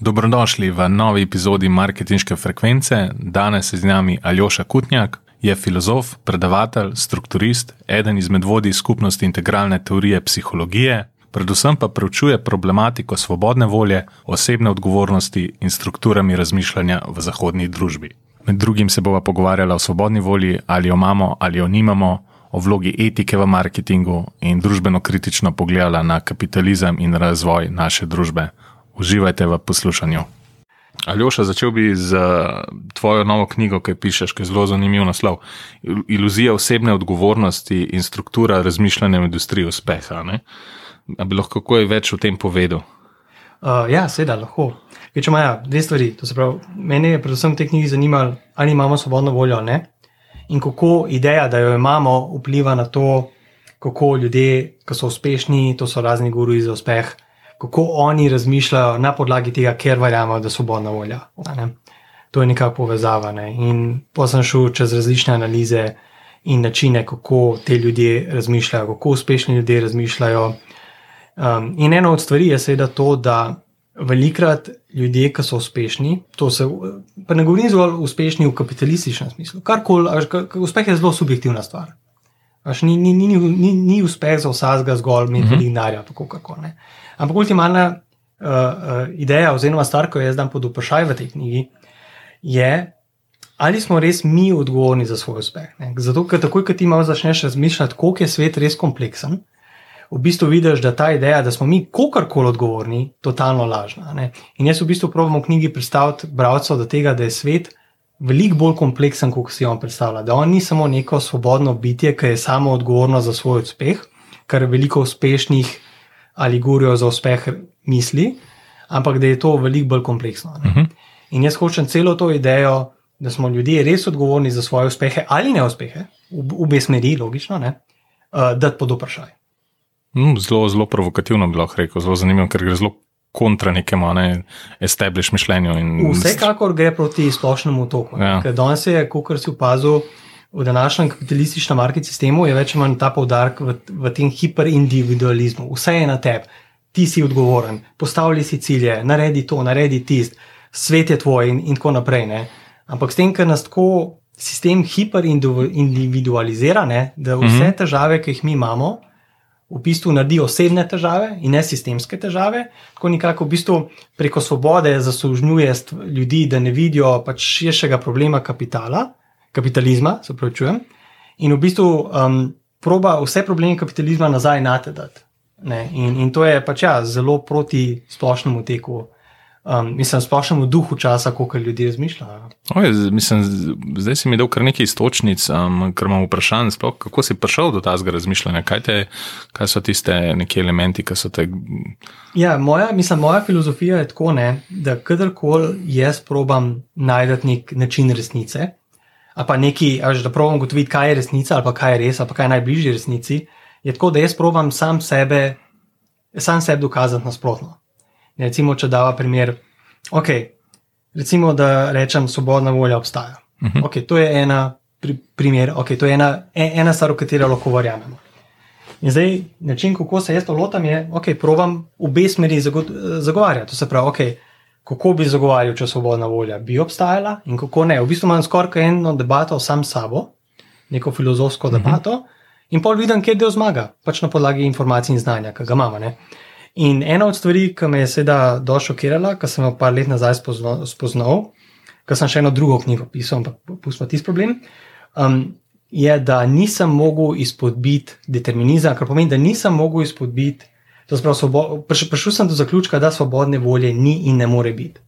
Dobrodošli v novi epizodi marketinške frekvence. Danes je z nami Aljoša Kutnjak, je filozof, predavatelj, strukturist, eden izmed vodij skupnosti integralne teorije psihologije, predvsem pa preučuje problematiko svobodne volje, osebne odgovornosti in strukturami razmišljanja v zahodni družbi. Med drugim se bova pogovarjala o svobodni volji, ali jo imamo ali jo nimamo, o vlogi etike v marketingu in družbeno kritično pogledala na kapitalizem in razvoj naše družbe. Uživajte v poslušanju. Aljoša, začel bi z tvojo novo knjigo, ki pišeš, ki je zelo zanimiv naslov. Iluzija osebne odgovornosti in struktura razmišljanja v industriji uspeha. Ne? Bi lahko kaj več o tem povedal? Uh, ja, seveda lahko. Če imajo dve stvari, to se pravi, mene je predvsem v tej knjigi zanimalo, ali imamo svobodno voljo ali ne, in kako ideja, da jo imamo, vpliva na to, kako ljudje, ki so uspešni, to so razni guru za uspeh, kako oni razmišljajo na podlagi tega, ker verjamemo, da je svobodna volja. Ne? To je nekako povezava. Ne? In pa sem šel čez različne analize in načine, kako te ljudje razmišljajo, kako uspešni ljudje razmišljajo. Um, in ena od stvari je seveda to, da velikrat ljudje, ki so uspešni, to se, pa ne govorim zgolj uspešni v kapitalističnem smislu, karkoli, uspeh je zelo subjektivna stvar. Až ni, ni, ni, ni, ni uspeh za vsakega zgolj imeti uh -huh. denarja, tako kako ne. Ampak ultimalna uh, uh, ideja, oziroma stvar, ki jo jaz dam pod vprašaj v tej knjigi, je, ali smo res mi odgovorni za svoj uspeh. Ne? Zato, ker takoj, ko ti malo začneš razmišljati, koliko je svet res kompleksen, v bistvu vidiš, da ta ideja, da smo mi kakorkoli odgovorni, je totalno lažna. Ne? In jaz v bistvu probujem v knjigi predstaviti bralcev tega, da je svet veliko bolj kompleksen, kot si on predstavlja. Da on ni samo neko svobodno bitje, ki je samo odgovorno za svoj uspeh, kar veliko uspešnih ali gurijo za uspeh misli, ampak da je to veliko bolj kompleksno. Uh mhm. -huh. In jaz hočem celo to idejo, da smo ljudje res odgovorni za svoje uspehe ali neuspehe, v obe smeri, logično, ne, uh, da pod vprašaj. Mm, zelo, zelo provokativno bi lahko rekel, zelo zanimivo, ker gre zelo kontra nekemu ne, establish mišljenju. In... Vsekakor gre proti splošnemu toku. Ja. Danes je, kot si opazil, v današnjem kapitalističnem market sistemu je več ali manj ta poudarek v, v tem hiperindividualizmu. Vse je na tebi, ti si odgovoren, postavljaj si cilje, naredi to, naredi tist, svet je tvoj in, in tako naprej. Ne. Ampak s tem, ker nas tako sistem hiperindividualizira, ne, da vse mhm. težave, ki jih mi imamo, v bistvu naredi osebne težave in ne sistemske težave. Tako nekako v bistvu preko svobode zaslužuje ljudi, da ne vidijo pač širšega problema kapitala, kapitalizma, se pravi, čujem. In v bistvu um, proba vse probleme kapitalizma nazaj na te dati. In, in to je pač ja, zelo proti splošnemu teku um, mislim, splošnemu duhu časa, kako ljudje razmišljajo. Oj, mislim, zdaj si mi dal kar nekaj istočnic, um, ker imam vprašanje, sploh, kako si prišel do tega razmišljanja, kaj, te, kaj so tiste neki elementi, ki so te. Ja, moja, mislim, moja filozofija je tako, ne, da kadarkoli jaz probam najti nek način resnice. A pa neki, až, da probujem ugotoviti, kaj je resnica, ali pa kaj je res, ali pa kaj je najbližje resnici, je tako, da jaz probujem sam sebe, sam sebe dokazati nasprotno. Recimo, če dava primer, okay, recimo, da rečem, svobodna volja obstaja. Uh mhm. -huh. okay, to je ena pri, primer, okay, to je ena, e, ena stvar, v katero lahko verjamemo. In zdaj, način, kako se jaz to lotam, je, okay, provam obe smeri zago, zagovarjati. To se pravi, okay, kako bi zagovarjal, če svobodna volja bi obstajala in kako ne. V bistvu imam skoraj eno debato sam s sabo, neko filozofsko uh mhm. -huh. debato, in pol vidim, kje del zmaga, pač na podlagi informacij in znanja, ki ga imamo. In ena od stvari, ki me je seveda došlo šokirala, ko sem jo par let nazaj spoznal, spoznal ko sem še eno drugo knjigo pisal, ampak pustimo tisti problem, um, je, da nisem mogel izpodbiti determinizma, kar pomeni, da nisem mogel izpodbiti. Prišel sem do zaključka, da svobodne volje ni in ne more biti.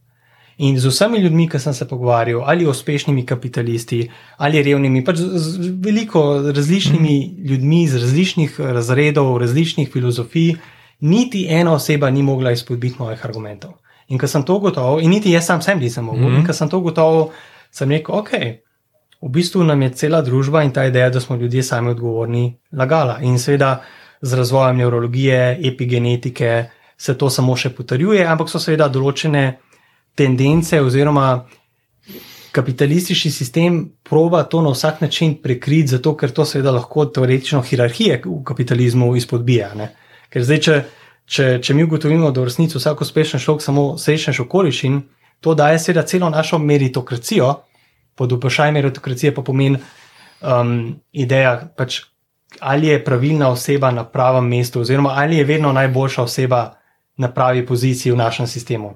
In z vsemi ljudmi, ki sem se pogovarjal, ali uspešnimi kapitalisti, ali revnimi, pač z, veliko različnimi mm. ljudmi iz različnih razredov, različnih filozofij, niti ena oseba ni mogla izpodbiti mojih argumentov. In ko sem to gotovo, in niti jaz sam sem nisem mogel, mm -hmm. in ko sem to gotovo, sem rekel, ok, v bistvu nam je cela družba in ta ideja, da smo ljudje sami odgovorni, lagala. In seveda z razvojem neurologije, epigenetike se to samo še potrjuje, ampak so seveda določene tendence oziroma. Kapitalistični sistem proba to na vsak način prekriti, zato ker to seveda lahko teoretično hierarhije v kapitalizmu izpodbija. Ne? Ker zdaj, če če, če mi ugotovimo, da v resnici vsak uspešen človek samo srečneš okoliščin, to daje seveda celo našo meritokracijo, pod vprašaj meritokracije pa pomeni um, ideja, pač, ali je pravilna oseba na pravem mestu, oziroma ali je vedno najboljša oseba na pravi poziciji v našem sistemu.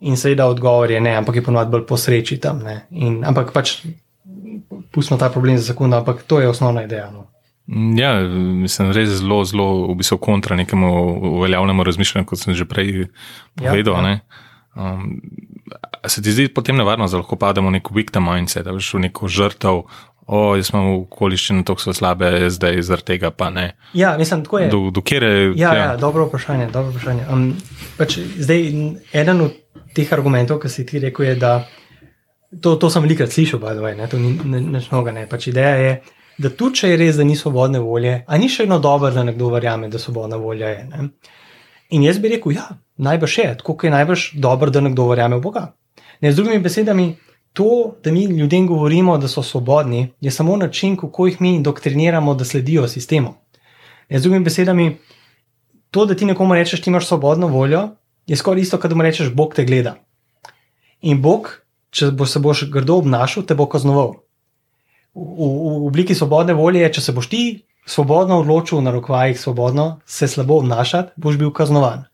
In seveda odgovor je ne, ampak je ponovadi bolj posreči tam. In, ampak pač pustimo ta problem za sekundu, ampak to je osnovna ideja. No. Ja, mislim, res zelo, zelo v bistvu kontra nekemu uveljavljenemu razmišljanju, kot sem že prej povedal. Ja, ja. Um, se ti zdi potem nevarno, da lahko pademo v neko victim mindset, da veš v neko žrtev, o, jaz sem v okoliščini tako so slabe, zdaj zaradi tega pa ne. Ja, mislim, tako je. Do, do kjere, ja, ja. ja, dobro vprašanje. Dobro vprašanje. Um, pač zdaj, eden od teh argumentov, ki si ti rekel, je, da to, to sem velikrat slišal, pa dvaj, ne, to ni nič noga, ne. Pač ideja je, da tudi če je res, da ni svobodne volje, a ni še eno dobro, da nekdo verjame, da svobodna volja je. Ne. In jaz bi rekel, ja, najbrž je, tako je najbrž dobro, da nekdo verjame v Boga. Ne, z drugimi besedami, to, da mi ljudem govorimo, da so svobodni, je samo način, kako jih mi indoktriniramo, da sledijo sistemu. Z drugimi besedami, to, da ti nekomu rečeš, da imaš svobodno voljo, je skoraj isto, kot da mu rečeš, Bog te gleda. In Bog, če bo se boš grdo obnašal, te bo kaznoval. V, v, v obliki svobodne volje je, če se boš ti svobodno odločil, na rokvajih svobodno se slabo obnašati, boš bil kaznovan.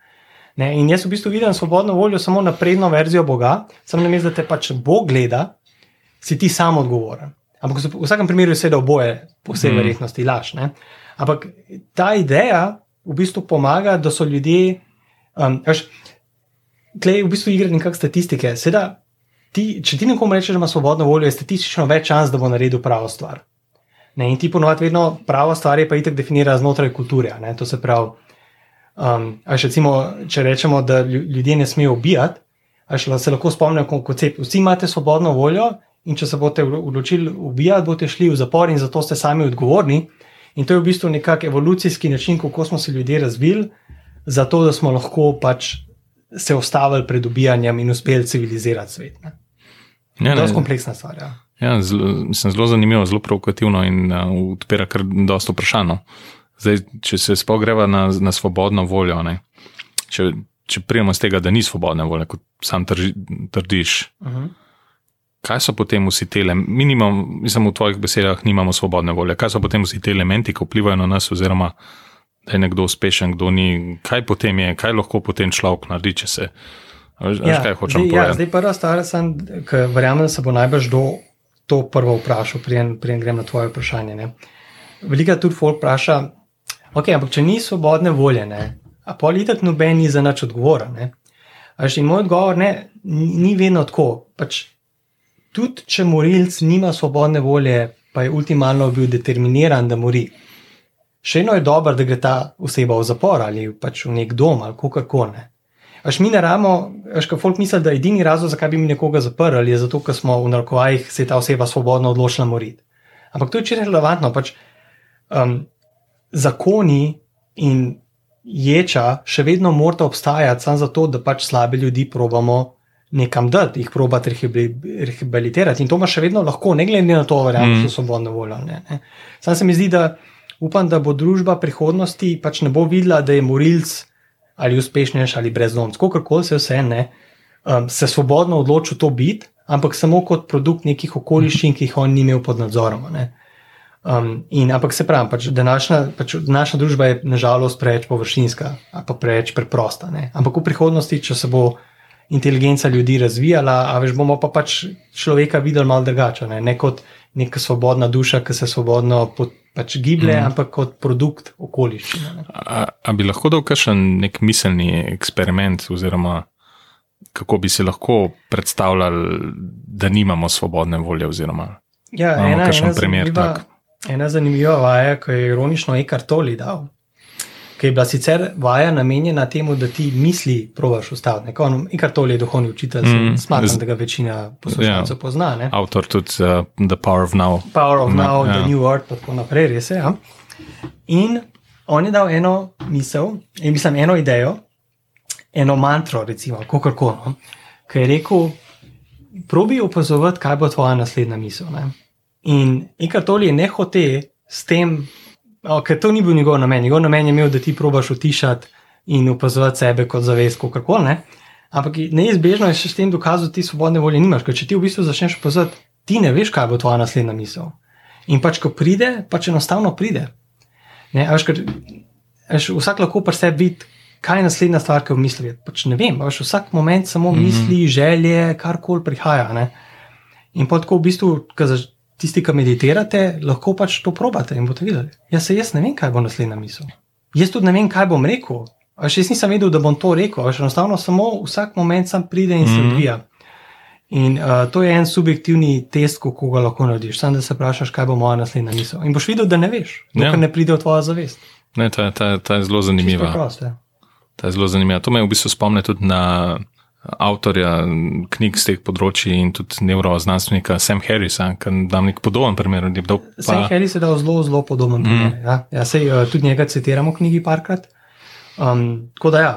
Ne? In jaz v bistvu vidim svobodno voljo samo napredno verzijo Boga, samo na mestu, da te pač Bog gleda, si ti sam odgovoren. Ampak v vsakem primeru je seveda oboje, po vsej mm. verjetnosti, laž. Ne? Ampak ta ideja v bistvu pomaga, da so ljudje. Um, Klej v bistvu igra nekakšne statistike. Seveda, ti, če ti nekomu rečeš, da ima svobodno voljo, je statistično več čas, da bo naredil pravo stvar. Ne? In ti ponovadi vedno pravo stvar je pa itek definira znotraj kulture. Ne? To se pravi. Um, recimo, če rečemo, da ljudje ne smejo ubijati, se lahko spomnimo kot koncept. Vsi imate svobodno voljo in če se boste odločili ubijati, boste šli v zapor in zato ste sami odgovorni. In to je v bistvu nekak evolucijski način, kako smo se ljudje razvili, zato da smo lahko pač se ustavili pred ubijanjem in uspeli civilizirati svet. Ne? Ja, to je kompleksna stvar. Ja. Ja, zelo, mislim, zelo zanimivo, zelo provokativno in uh, odpira kar dosta vprašanj. Zdaj, če se spogreva na, na svobodno voljo, če, če prijemo z tega, da ni svobodne volje, kot sam trži, trdiš, uh mhm. -huh. kaj so potem vsi te elementi, mi nimamo, mislim, v tvojih besedah nimamo svobodne volje, kaj so potem vsi te elementi, ki vplivajo na nas, oziroma da je nekdo uspešen, kdo ni, kaj potem je, kaj lahko potem človek naredi, če se. Veš, ja, kaj hočem povedati? Ja, zdaj prva stvar, ki verjamem, da se bo najbrž do to prvo vprašal, preden grem na tvoje vprašanje. Veliko tudi folk vpraša, okay, ampak če ni svobodne volje, ne, a politik noben ni za nič odgovoren. In moj odgovor je, ni vedno tako. Pač, tudi če morilc nima svobodne volje, pa je ultimalno bil determiniran, da mori. Še eno je dobro, da gre ta oseba v zapor ali pač v nek dom ali kako koli. Až mi naramo, až ka folk misli, da je edini razlog, zakaj bi mi nekoga zaprli, je zato, ker smo v narekovajih se ta oseba svobodno odločila moriti. Ampak to je čisto relevantno. Pač, um, zakoni in ječa še vedno morata obstajati, samo zato, da pač slabe ljudi probamo nekam dati, jih probati rehabilitirati. In to ima še vedno lahko, ne glede na to, ali mm. so svobodne volje. Sam se mi zdi, da upam, da bo družba prihodnosti pač ne bo videla, da je morilc ali uspešnejši ali brezdomc, kakorkoli se vse ne, um, se svobodno odločil to biti, ampak samo kot produkt nekih okoliščin, ki jih on ni imel pod nadzorom. Um, in, ampak se pravi, pač današnja, pač današnja družba je nažalost preveč površinska, pa preveč preprosta. Ne? Ampak v prihodnosti, če se bo inteligenca ljudi razvijala, a veš, bomo pa pač človeka videli malo drugače, ne? ne kot neka svobodna duša, ki se svobodno pot, pač giblje, mm. ampak kot produkt okoliščine. A, a bi lahko dal kakšen nek miselni eksperiment, oziroma kako bi si lahko predstavljali, da nimamo svobodne volje? Oziroma, ja, ena, ena, zanimiva, ena zanimiva vaja, ki je ironično Ekar Toli dal ki je bila sicer vaja namenjena temu, da ti misli provaš ustaviti. In kar to je duhovni učitelj, mm, smatram, da ga večina poslušalcev yeah. pozna. Ne? Avtor tudi uh, The Power of Now. Power of no, Now, yeah. The ja. New pa tako naprej, res je. Ja? In on je dal eno misel, in mislim eno idejo, eno mantro, recimo, kako koli, no? ki je rekel, probi opazovati, kaj bo tvoja naslednja misel. Ne? In kar to je ne hote s tem, ker to ni bil njegov namen. Njegov namen je imel, da ti probaš utišati in opazovati sebe kot zavest, kako koli. Ampak neizbežno je še s tem dokazati, da ti svobodne volje nimaš, ker če ti v bistvu začneš opazovati, ti ne veš, kaj bo tvoja naslednja misel. In pač, ko pride, pač enostavno pride. Ne, veš, ker, veš, vsak lahko pri sebi vidi, kaj je naslednja stvar, ki jo misli. Pač ne vem, veš, vsak moment samo mm -hmm. misli, želje, karkoli prihaja. Ne. In pa tako v bistvu, tisti, ki meditirate, lahko pač to probate in boste videli. Jaz se jaz ne vem, kaj bo naslednja misel. Jaz tudi ne vem, kaj bom rekel. Veš, jaz nisem vedel, da bom to rekel. Veš, enostavno samo vsak moment sam pride in mm -hmm. se mhm. odvija. In uh, to je en subjektivni test, kako ga lahko narediš. Sam da se vprašaš, kaj bo moja naslednja misel. In boš videl, da ne veš, dokler ja. ne pride v tvojo zavest. Ne, ta, ta, ta je zelo zanimiva. Prost, ja. Ta je zelo zanimiva. To me v bistvu spomne tudi na avtorja knjig z teh področji in tudi neuroznanstvenika Sam Harrisa, ki dam nek podoben primer. Pa... Sam Harris je dal zelo, zelo podoben mm. primer. Ja, ja sej, uh, tudi njega citiramo v knjigi parkrat. Um, tako da ja.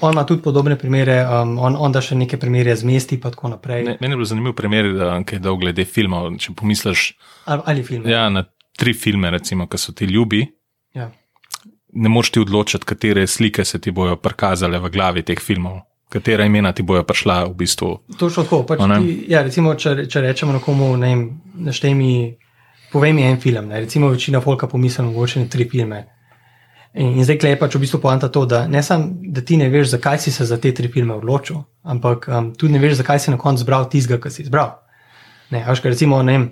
On ima tudi podobne primere, um, on, on da še neke primere zmesti, in tako naprej. Ne, meni je bil zanimiv primer, ki je dal glede filmov. Če pomisliš ali, ali filme. Ja, na tri filme, recimo, ki so ti ljubi. Ja. Ne moreš ti odločiti, katere slike se ti bodo prikazale v glavi teh filmov, katera imena ti bodo prišla v bistvu. Točno tako. Pač ti, ja, recimo, če, če rečemo nekomu, ne vem, naštej mi, povej mi en film. Ne, recimo, večina folka pomisli, mogoče ne tri filme. In, in zdaj je pač v bistvu poanta to, da ne samo, da ti ne veš, zakaj si se za te tri filme odločil, ampak um, tudi ne veš, zakaj si na koncu izbral tistega, ki si izbral. Ne, až, recimo, ne vem,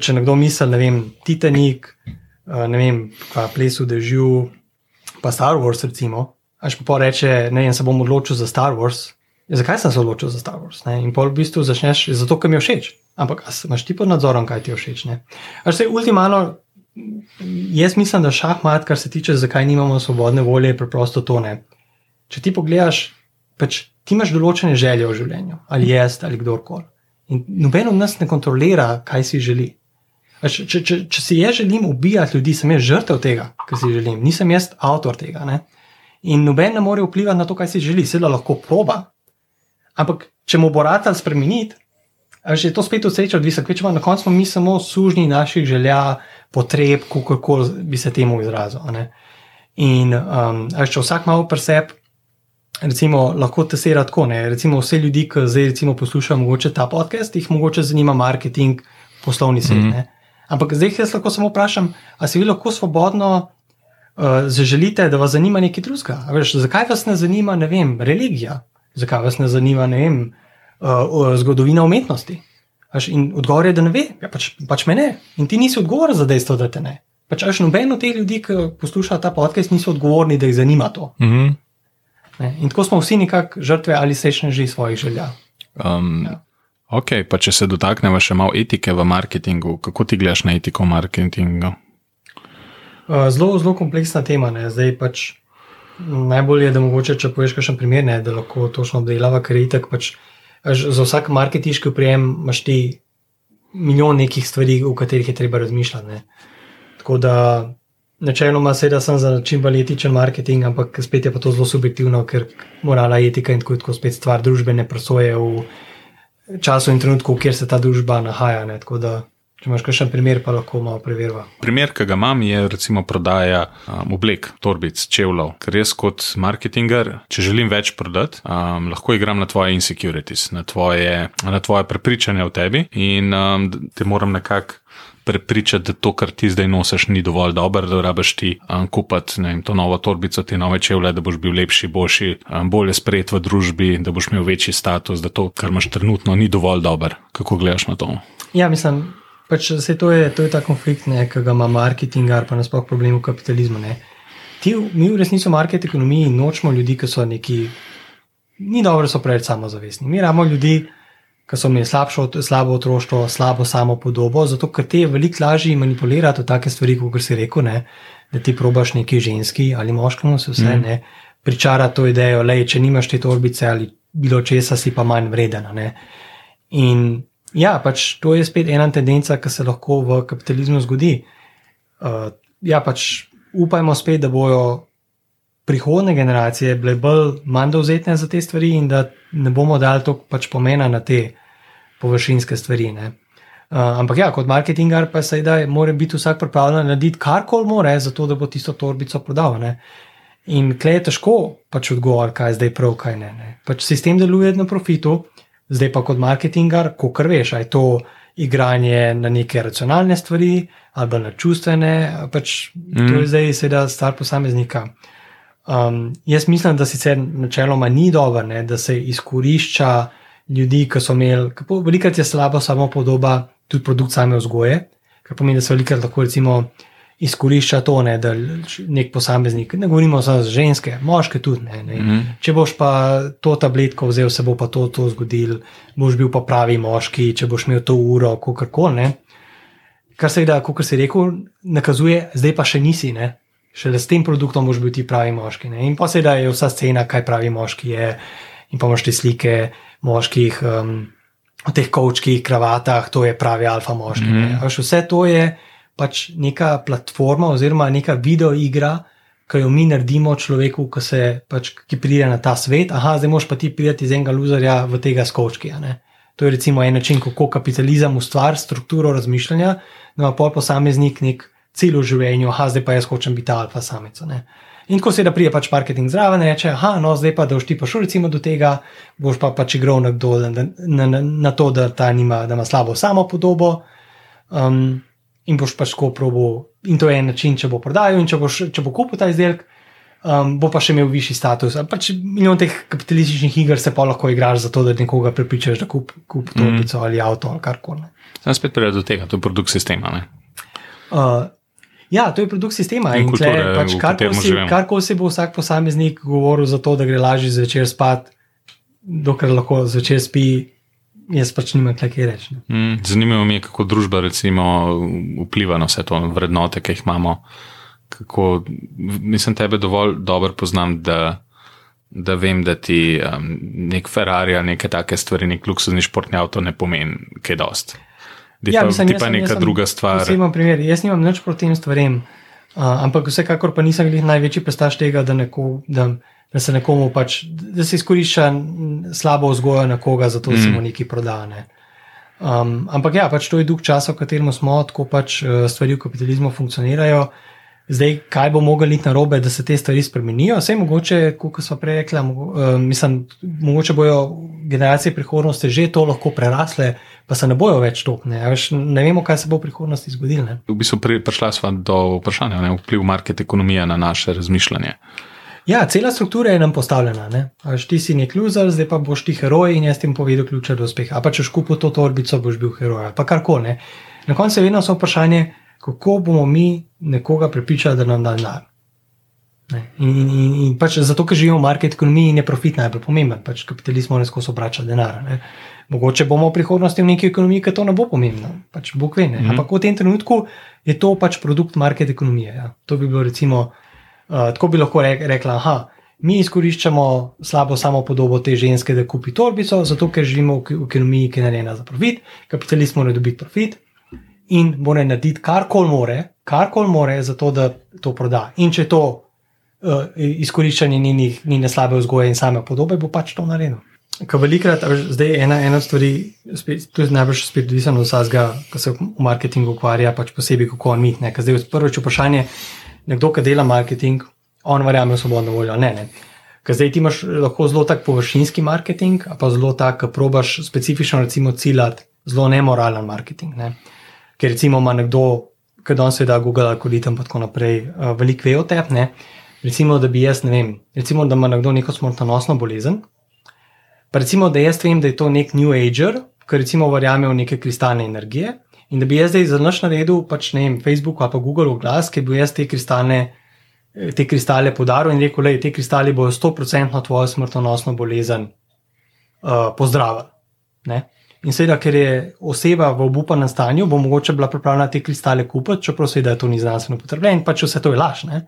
če nekdo misli, ne vem, Titanic, uh, ne vem, pa ples v dežju, pa Star Wars, recimo, až pa reče, ne vem, se bom odločil za Star Wars. Ja, zakaj sem se odločil za Star Wars? Ne? In pol v bistvu začneš zato, ker mi je všeč. Ampak imaš ti pod nadzorom, kaj ti je všeč. Až se ultimalno Jaz mislim, da šahmat, kar se tiče, zakaj nimamo svobodne volje, je preprosto to ne. Če ti pogledaš, pač ti imaš določene želje v življenju, ali jaz, ali kdorkoli. In noben od nas ne kontrolira, kaj si želi. Če, če, če, če si jaz želim ubijati ljudi, sem jaz žrtev tega, kar si želim, nisem jaz avtor tega. Ne? In noben ne more vplivati na to, kaj si želi, seveda lahko proba. Ampak, če mu bo rad ali spremeniti, je to spet od sreče odvisno, ker na koncu smo mi samo sužnji naših želja, potreb, kako bi se temu izrazil. In um, če vsak malo preseb, recimo, lahko tesira tako. Ne? Recimo, vse ljudi, ki zdaj recimo, poslušajo mogoče ta podcast, jih mogoče zanima marketing, poslovni svet. Mm -hmm. Ampak zdaj jaz lahko samo vprašam, ali se vi lahko svobodno zaželite, da vas zanima nekaj drugega? Zakaj vas ne zanima, ne vem, religija? Zakaj vas ne zanima, ne vem, uh, zgodovina umetnosti? In odgovor je, da ne ve, ja, pač, pač me ne. In ti nisi odgovoren za dejstvo, da te ne. Pač, až noben od teh ljudi, ki poslušajo ta podcast, niso odgovorni, da jih zanima to. Mm -hmm. In tako smo vsi nekako žrtve ali sečne že svojih želja. Um, ja. Ok, pa če se dotaknemo še malo etike v marketingu, kako ti gledaš na etiko marketinga? Uh, zelo, zelo kompleksna tema. Ne. Zdaj pač najbolje je, da mogoče, če poveš, kakšen primer, ne, da lahko točno obdelava, ker je itak pač za vsak marketinški prijem imaš ti milijon nekih stvari, o katerih je treba razmišljati. Ne. Tako da, načeloma, seveda sem za čim bolj etičen marketing, ampak spet je pa to zelo subjektivno, ker morala etika in tako, tako spet stvar družbene presoje v času in trenutku, kjer se ta družba nahaja. Ne. Tako da, Če imaš še en primer, pa lahko malo preverjava. Primer, ki ga imam, je recimo prodaja um, oblek, torbic, čevljev. Ker jaz kot marketinger, če želim več prodati, um, lahko igram na tvoje insecurities, na tvoje, na tvoje prepričanja o tebi in um, te moram nekako. Prepričati, da to, kar ti zdaj nosiš, ni dovolj dobro, da rabiš ti um, kupiti to novo torbico, te nove čevlje, da boš bil lepši, boljši, um, bolje sprejet v družbi, da boš imel večji status, da to, kar imaš trenutno, ni dovolj dobro. Kako gledaš na to? Ja, mislim, Pač, se, to, je, to je ta konflikt, ne, ki ga ima marketing, pa nasploh problem v kapitalizmu. Ti, mi v resnici v marketing ekonomiji nočemo ljudi, ki so neki, ni dobro, so preveč samozavestni. Mi imamo ljudi, ki so imeli slabšo, slabo otroštvo, slabo samo podobo, zato ker te je veliko lažje manipulirati v take stvari, kot si rekel, ne, da ti probaš neki ženski ali moškemu, se vse mm. ne, pričara to idejo, da če nimaš te torbice ali bilo česa, si pa manj vreden. In Ja, pač to je spet ena tendenca, ki se lahko v kapitalizmu zgodi. Uh, ja, pač upajmo spet, da bodo prihodne generacije bile bolj manj dovzetne za te stvari in da ne bomo dali toliko pač pomena na te površinske stvari. Uh, ampak ja, kot marketingar pa se da mora biti vsak pripravljen narediti karkoli more, zato da bo tisto torbico prodal. Ne? In klej je težko pač odgovoriti, kaj je zdaj prav, kaj ne. ne. Pač sistem deluje na profitu, zdaj pa kot marketingar, ko kar veš, aj to igranje na neke racionalne stvari ali na čustvene, pač mm. to je zdaj seveda stvar posameznika. Um, jaz mislim, da sicer načeloma ni dobro, ne, da se izkorišča ljudi, ki so imeli, velikrat je slaba samo podoba, tudi produkt same vzgoje, kar pomeni, da se velikrat lahko recimo izkorišča to, ne, da nek posameznik, ne govorimo samo za ženske, moške tudi. Ne, ne. Mm -hmm. Če boš pa to tabletko vzel, se bo pa to, to zgodil, boš bil pa pravi moški, če boš imel to uro, kako koli. Kar se da, kot si rekel, nakazuje, zdaj pa še nisi. Ne. Šele s tem produktom boš bil ti pravi moški. Ne. In pa se je vsa scena, kaj pravi moški je. In pa imaš te slike moških, um, v teh kočkih, kravatah, to je pravi alfa moški. Mm -hmm. Vse to je pač neka platforma oziroma neka video igra, ki jo mi naredimo človeku, ki, se, pač, ki pride na ta svet. Aha, zdaj moš pa ti priti iz enega luzerja v tega skočki. To je recimo en način, kako kapitalizem ustvari strukturo razmišljanja, da ima pol posameznik nek cilj v življenju, aha, zdaj pa jaz hočem biti alfa samica. Ne? In ko se da prije pač marketing zraven, reče, aha, no, zdaj pa da boš ti pa šel recimo do tega, boš pa pač igral nekdo na, na, na, na to, da ta nima, da ima slabo samo podobo. Um, in boš pač tako probo. In to je en način, če bo prodajal, in če, boš, če bo kupil ta izdelek, um, bo pa še imel višji status. Pač milijon teh kapitalističnih iger se pa lahko igraš za to, da nekoga prepričaš, da kupi kup torbico mm. ali avto ali karkoli. Sam spet pridem do tega, to je produkt sistema. Uh, ja, to je produkt sistema. In, in kulture, pač karkoli si, kar si bo vsak posameznik govoril za to, da gre lažje zvečer spat, dokler lahko zvečer spi, jaz pač nimam kaj reči. Mm, zanimivo mi je, kako družba recimo, vpliva na vse to vrednote, ki jih imamo. Kako, mislim, tebe dovolj dobro poznam, da, da vem, da ti um, nek Ferrari ali neke take stvari, nek luksuzni športni avto ne pomeni kaj dost. Ja, pa, mislim, ti pa neka druga stvar. Primer, jaz nimam nič proti tem stvarem, uh, ampak vsekakor pa nisem največji pestaš tega, da, neko, da da se nekomu pač, da se izkorišča slabo vzgojo nekoga, zato mm. se mu neki prodane. Um, ampak ja, pač to je dolg čas, v katerem smo, tako pač uh, stvari v kapitalizmu funkcionirajo. Zdaj, kaj bo moglo iti na robe, da se te stvari spremenijo? Vse mogoče, kot smo prej rekli, uh, mislim, mogoče bojo generacije prihodnosti že to lahko prerasle, pa se ne bojo več topne. Ja, ne vemo, kaj se bo v prihodnosti zgodilo. V bistvu prišla sva do vprašanja, ne, vpliv market ekonomije na naše razmišljanje. Ja, cela struktura je nam postavljena. Až ti si nek loser, zdaj pa boš ti heroj in jaz ti povedal ključe do uspeha. A pa če škupo to torbico, boš bil heroj. Pa kar koli. Na koncu je vedno samo vprašanje, kako bomo mi nekoga prepričali, da nam da denar. In, in, in, in pač zato, ker živimo v market ekonomiji in je profit najbolj pomemben, pač kapitalizem mora skozi obračati denar. Ne? Mogoče bomo v prihodnosti v neki ekonomiji, ki to ne bo pomembno, pač Bog ve. Mm -hmm. Ampak v tem trenutku je to pač produkt market ekonomije. Ja? To bi bilo recimo. Uh, tako bi lahko rekla, da mi izkoriščamo slabo samo podobo te ženske, da kupi torbico, zato ker živimo v ekonomiji, ki je narejena za profit, kapitalist mora dobiti profit in mora narediti kar koli more, kar koli more, zato da to proda. In če to uh, izkoriščanje ni njene slabe vzgoje in same podobe, bo pač to naredil. Ker velikrat, zdaj ena, ena stvar, to je najbolj spet odvisno od vsega, kar se v marketingu ukvarja, pač posebej kako on mit. Zdaj, prvič vprašanje nekdo, ki dela marketing, on verjame v svobodno voljo. Ne, ne. Ker zdaj ti imaš lahko zelo tak površinski marketing, pa zelo tak, ki probaš specifično, recimo, ciljati zelo nemoralen marketing. Ne. Ker recimo ima nekdo, ki danes seveda Google algoritem in tako naprej, uh, veliko ve o tebi. Recimo, da bi jaz, ne vem, recimo, da ima nekdo neko smrtonosno bolezen. Pa recimo, da jaz vem, da je to nek New Ager, ki recimo verjame v neke kristalne energije. In da bi jaz zdaj za noč naredil, pač ne vem, Facebook ali pa Google oglas, ki bi jaz te kristalne, te kristale podaril in rekel, da te kristali bodo 100% tvojo smrtonosno bolezen uh, pozdravili. In seveda, ker je oseba v obupanem stanju, bo mogoče bila pripravljena te kristale kupiti, čeprav seveda to ni znanstveno potrebno in pač vse to je laž. Ne?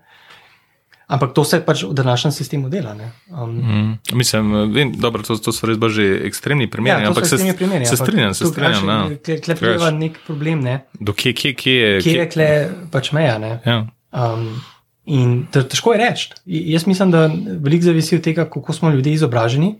Ampak to se pač v današnjem sistemu dela. Um, mm, mislim, vem, dobro, to, to so res že ekstremni primeri. Ja, ampak se, primeri, se strinjam, se strinjam. Kle, kle prejeva nek problem. Ne? Do kje, kje, kje je? Kje je kle pač meja? Ja. Um, in težko je reči. Jaz mislim, da veliko zavisi od tega, kako smo ljudje izobraženi.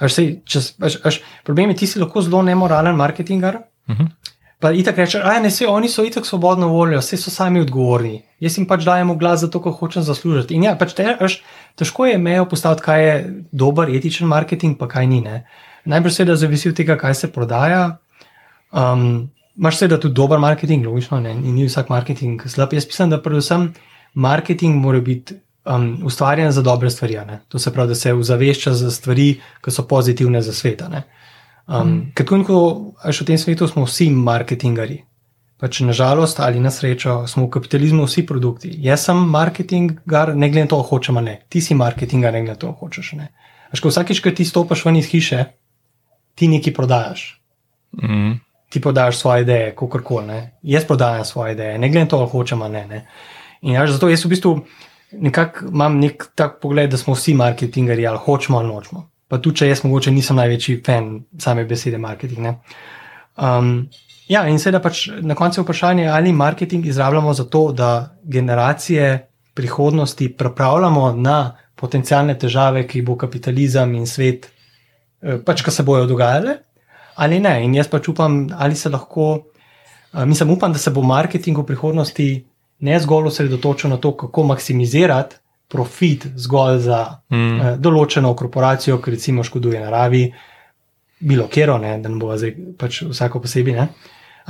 Až sej, čas, až, až, problem je, ti si lahko zelo nemoralen marketingar. Uh mhm. -huh. Pa itak reče, da ne vse, oni so itak svobodno voljo, vse so sami odgovorni. Jaz jim pač dajem glas za to, ko hočem zaslužiti. In ja, pač te, až, težko je mejo postaviti, kaj je dober etičen marketing, pa kaj ni. Ne? Najbrž seveda zavisi od tega, kaj se prodaja. Um, Máš seveda tudi dober marketing, logično, ne? in ni vsak marketing slab. Jaz mislim, da predvsem marketing mora biti um, ustvarjen za dobre stvari. To se pravi, da se ozavešča za stvari, ki so pozitivne za svet. Um, mm. Ker ko v tem svetu smo vsi marketingari. Pač nažalost ali na srečo smo v kapitalizmu vsi produkti. Jaz sem marketingar, ne glede na to, hočem ali ne. Ti si marketingar, ne glede na to, hočeš ali ne. Až ko vsakič, ko ti stopiš ven iz hiše, ti nekaj prodajaš. Mm. Ti prodajaš svoje ideje, kako koli. Jaz prodajam svoje ideje, ne glede na to, hočem ali ne. ne. In až zato jaz v bistvu nekako imam nek tak pogled, da smo vsi marketingari ali hočemo ali nočemo pa tudi če jaz mogoče nisem največji fan same besede marketing. Um, ja, in seveda pač na koncu je vprašanje, ali marketing izrabljamo za to, da generacije prihodnosti pripravljamo na potencijalne težave, ki bo kapitalizem in svet, eh, pač, ki se bojo dogajale, ali ne. In jaz pač upam, ali se lahko, uh, mislim, upam, da se bo marketing v prihodnosti ne zgolj osredotočil na to, kako maksimizirati profit zgolj za mm. uh, določeno korporacijo, ki recimo škoduje naravi, bilo kero, ne, da ne bo zdaj pač vsako posebej, ne.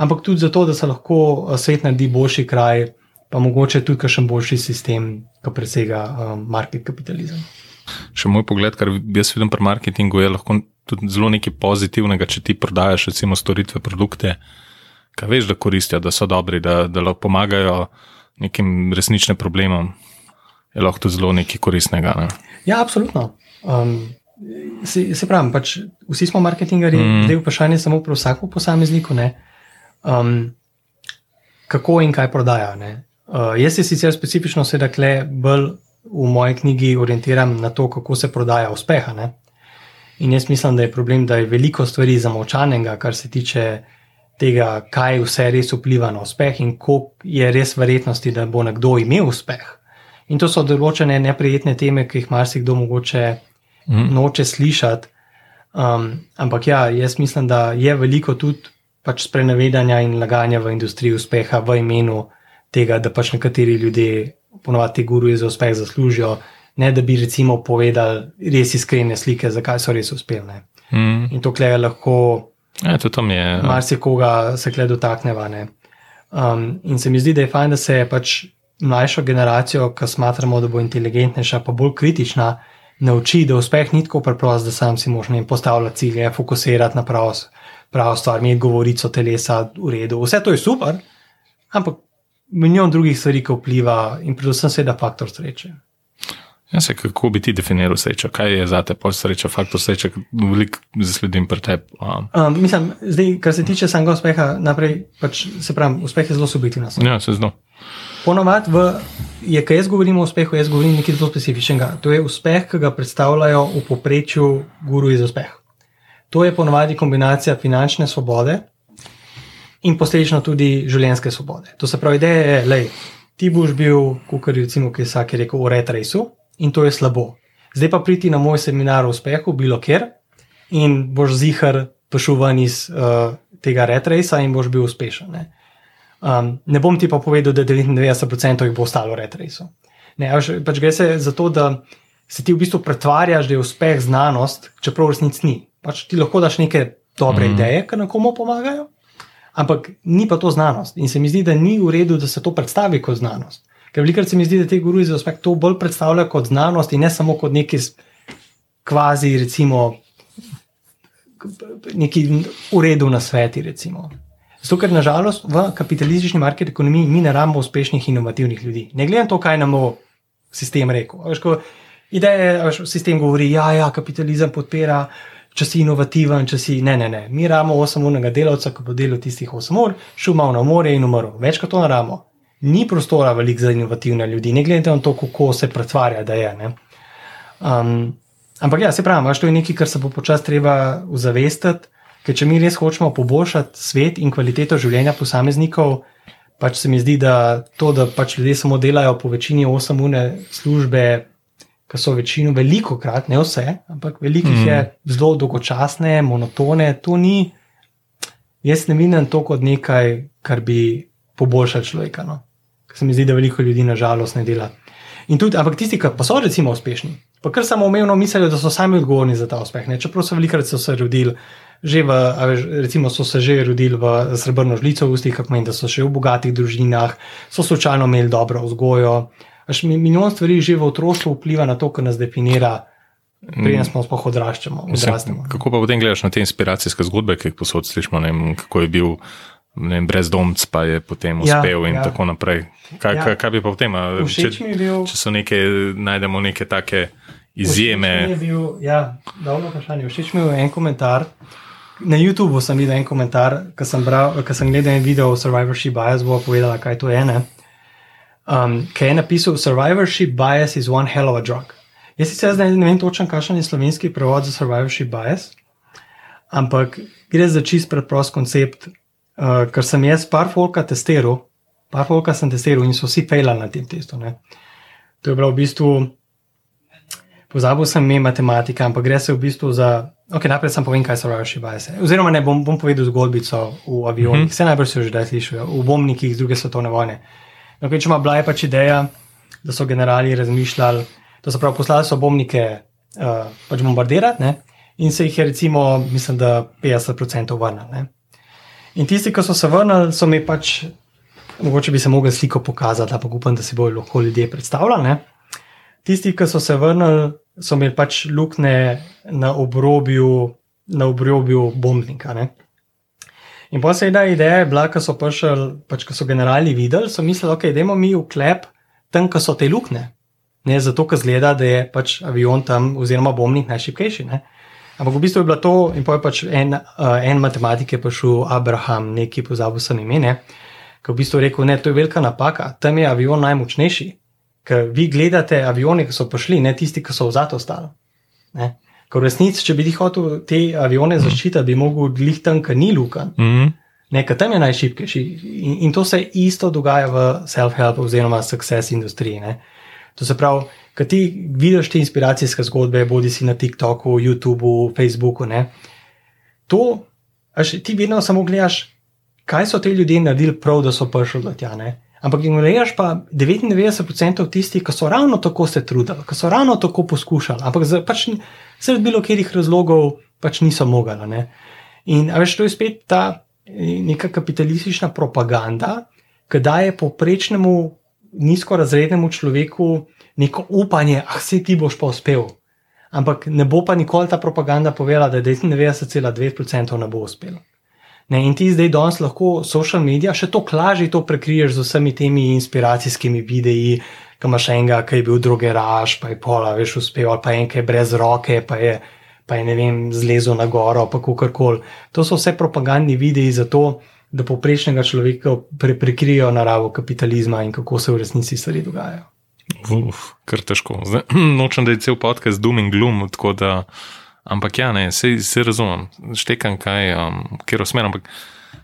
ampak tudi zato, da se lahko eh, svet naredi boljši kraj, pa mogoče tudi kakšen boljši sistem, ki presega um, market kapitalizem. Še moj pogled, kar jaz vidim pri marketingu, je lahko tudi zelo nekaj pozitivnega, če ti prodajaš, recimo, storitve, produkte, ki veš, da koristijo, da so dobri, da, da lahko pomagajo nekim resničnim problemom je lahko zelo nekaj koristnega. Ne? Ja, absolutno. Um, se, se pravi, pač vsi smo marketingari, mm. zdaj vprašanje samo pri vsakem posamezniku, um, kako in kaj prodaja. Uh, jaz se sicer specifično sedaj bolj v moji knjigi orientiram na to, kako se prodaja uspeha. Ne? In jaz mislim, da je problem, da je veliko stvari zamovčanega, kar se tiče tega, kaj vse res vpliva na uspeh in koliko je res verjetnosti, da bo nekdo imel uspeh. In to so določene neprijetne teme, ki jih marsikdo mogoče mm. noče slišati. Um, ampak ja, jaz mislim, da je veliko tudi pač sprenevedanja in laganja v industriji uspeha v imenu tega, da pač nekateri ljudje ponovadi guruje za uspeh zaslužijo, ne da bi recimo povedali res iskrene slike, zakaj so res uspeli. Mm. In to kleje lahko. Ja, to tam je. No. Marsikoga se kleje dotakneva. Um, in se mi zdi, da je fajn, da se pač mlajšo generacijo, ki smatramo, da bo inteligentnejša, pa bolj kritična, nauči, da uspeh ni tako preprost, da sam si možno postavljati cilje, fokusirati na pravo, pravo stvar, imeti govorico telesa v redu. Vse to je super, ampak milijon drugih stvari, ki vpliva in predvsem seveda faktor sreče. Ja, se, kako bi ti definiral srečo? Kaj je za te pol sreča, faktor sreče, veliko zasledim pri tebi? Um. Um, mislim, zdaj, kar se tiče samega uspeha, naprej, pač, se pravi, uspeh je zelo subjektiven. Ja, se zno. Ponovadi, ko jaz govorim o uspehu, jaz govorim nekaj zelo specifičnega. To je uspeh, ki ga predstavljajo v povprečju guru iz uspeha. To je ponovadi kombinacija finančne svobode in posledično tudi življenjske svobode. To se pravi, da je, da ti boš bil, kot recimo, ki je vsak rekel, v retraisu in to je slabo. Zdaj pa priti na moj seminar o uspehu, bilo kjer, in boš zihar prišel ven iz uh, tega retraisa in boš bil uspešen. Ne? Um, ne bom ti pa povedal, da 99% jih bo ostalo retraisu. Ne, pač gre se za to, da se ti v bistvu pretvarjaš, da je uspeh znanost, čeprav resnic ni. Pač ti lahko daš neke dobre mm. ideje, ki na komu pomagajo, ampak ni pa to znanost. In se mi zdi, da ni v redu, da se to predstavi kot znanost. Ker velikrat se mi zdi, da te guruji za uspeh to bolj predstavljajo kot znanost in ne samo kot neki kvazi, recimo, neki uredu na sveti. Recimo. Zato, ker nažalost v kapitalistični market ekonomiji mi ne rabimo uspešnih, inovativnih ljudi. Ne glede na to, kaj nam bo sistem rekel. Ideja je, da sistem govori, da ja, ja, kapitalizem podpira, če si inovativen, če si ne, ne, ne. Mi rabimo 8-urnega delavca, ki bo delal tistih 8 ur, šel malo na more in umrl. Več kot to ne rabimo. Ni prostora velik za inovativne ljudi, ne glede na to, kako se pretvarja, da je. Um, ampak ja, se pravi, to je nekaj, kar se bo počasi treba uzavestiti. Ker če mi res hočemo poboljšati svet in kvaliteto življenja posameznikov, pač se mi zdi, da to, da pač ljudje samo delajo po večini osamune službe, ki so večino, veliko krat, ne vse, ampak veliko mm. je zelo dolgočasne, monotone, to ni, jaz ne vidim to kot nekaj, kar bi poboljšalo človeka. No? Ker se mi zdi, da veliko ljudi nažalost ne dela. In tudi, ampak tisti, ki pa so recimo uspešni, pa kar samo umevno mislijo, da so sami odgovorni za ta uspeh. Ne? Čeprav so velikrat so se rodili, že v, veš, recimo so se že rodili v srebrno žlico v ustih, kako meni, da so še v bogatih družinah, so slučajno imeli dobro vzgojo. Až mi- milijon stvari že v otroštvu vpliva na to, kar nas definira, preden smo sploh odraščamo. odrastemo. Kako pa potem gledaš na te inspiracijske zgodbe, ki jih posod slišimo, ne vem, kako je bil vem, brezdomc, pa je potem Ja, uspel in ja. tako naprej. Kaj, Ja. kaj, kaj bi pa Všeč mi je bil. če so neke, najdemo neke take izjeme. je Bil, ja, dobro vprašanje. Všeč mi je bil en komentar. Na YouTubu sem videl en komentar, ki sem, bral- sem gledal en video o survivorship bias, bo povedala, kaj to je. Ne? Um, ki je napisal: Survivorship bias is one hell of a drug. Jaz sicer zdaj ne vem točno, kakšen je slovenski prevod za survivorship bias, ampak gre za čist preprost koncept, uh, ker sem jaz par folka testiral, par folka sem testiral in so vsi fejlali na tem testu. Ne? To je bilo v bistvu Pozabil sem ime matematika, ampak gre se v bistvu za. Ok, najprej sem povem, kaj so survivorship bias. Oziroma, ne bom, bom povedal zgodbico v avionih. Mm -hmm. Vse najbrž so že zdaj slišali, v bombnikih iz druge svetovne vojne. Okay, če ima bila je pač ideja, da so generali razmišljali, da so prav poslali so bombnike uh, pač bombardirati, ne? in se jih je recimo, mislim, da 50% vrnili. ne. In tisti, ki so se vrnili, so mi pač, mogoče bi se mogli sliko pokazati, ampak upam, da si bojo lahko ljudje predstavljali. Ne? Tisti, ki so se vrnili, so imeli pač luknje na obrobju, na obrobju bombnika. Ne? In pa se je ideja je bila, ko so prišli, pač ko so generali videli, so mislili, ok, idemo mi v klep tam, ko so te luknje. Ne, zato, ker zgleda, da je pač avion tam, oziroma bombnik najšipkejši. Ne? Ampak v bistvu je bilo to, in je pač en, uh, en matematik je prišel, Abraham, neki pozabil sem ime, ne, ki je v bistvu rekel, ne, to je velika napaka, tam je avion najmočnejši. Ker vi gledate avione, ki so prišli, ne tisti, ki so vzad ostali. Ker v resnici, če bi hotel te avione zaščititi, bi mogel glih tam, ker ni lukan. Mm, Nekaj tam je najšipkejši. In, in to se isto dogaja v self-help oziroma success industriji. Ne? To se pravi, kad ti vidiš te inspiracijske zgodbe, bodi si na TikToku, YouTubu, Facebooku, ne? to, až ti vedno samo gledaš, kaj so ti ljudje naredili prav, da so prišli do tja. Ne? Ampak ignoriraš pa 99% tistih, ki so ravno tako se trudili, ki so ravno tako poskušali, ampak za, pač zaradi bilo katerih razlogov pač niso mogli. In veš, to je spet ta eh, neka kapitalistična propaganda, ki daje povprečnemu nizkorazrednemu človeku neko upanje, ah, se ti boš pa uspel. Ampak ne bo pa nikoli ta propaganda povedala, da 99,2% ne bo uspelo. Ne, in ti zdaj danes lahko social medije še to lažje to prekriješ z vsemi temi inspiracijskimi videi, ki imaš enega, ki je bil drugeraš, pa je pola, veš, uspel, ali pa en, ki je brez roke, pa je, pa je ne vem, zlezel na goro, pa kakorkoli. To so vse propagandni videi za to, da poprečnega človeka pre, prekrijejo naravo kapitalizma in kako se v resnici stvari dogajajo. uf, kar težko. Zdaj, nočem, da je cel podcast doom in gloom, tako da. Ampak ja, ne, se, se razumem, štekam, kaj, um, kjer smer. Ampak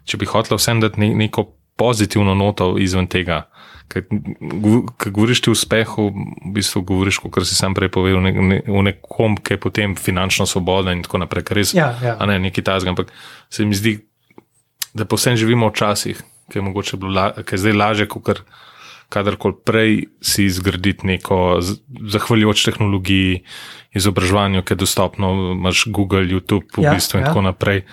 če bi hotel vsem dati ne, neko pozitivno noto izven tega, ker govoriš ti o uspehu, v bistvu govoriš, kot si sam prej povedal, ne, ne, o nekom, ki je potem finančno svoboden in tako naprej, kar res. Ja, ja. A ne, neki tazga, ampak se mi zdi, da povsem živimo v časih, ki je mogoče bilo, la, ki je zdaj lažje, kot kar kadarkoli prej si zgraditi neko, zahvaljujoč tehnologiji, izobraževanju, ki je dostopno, imaš Google, YouTube, v Ja, bistvu in ja. tako naprej,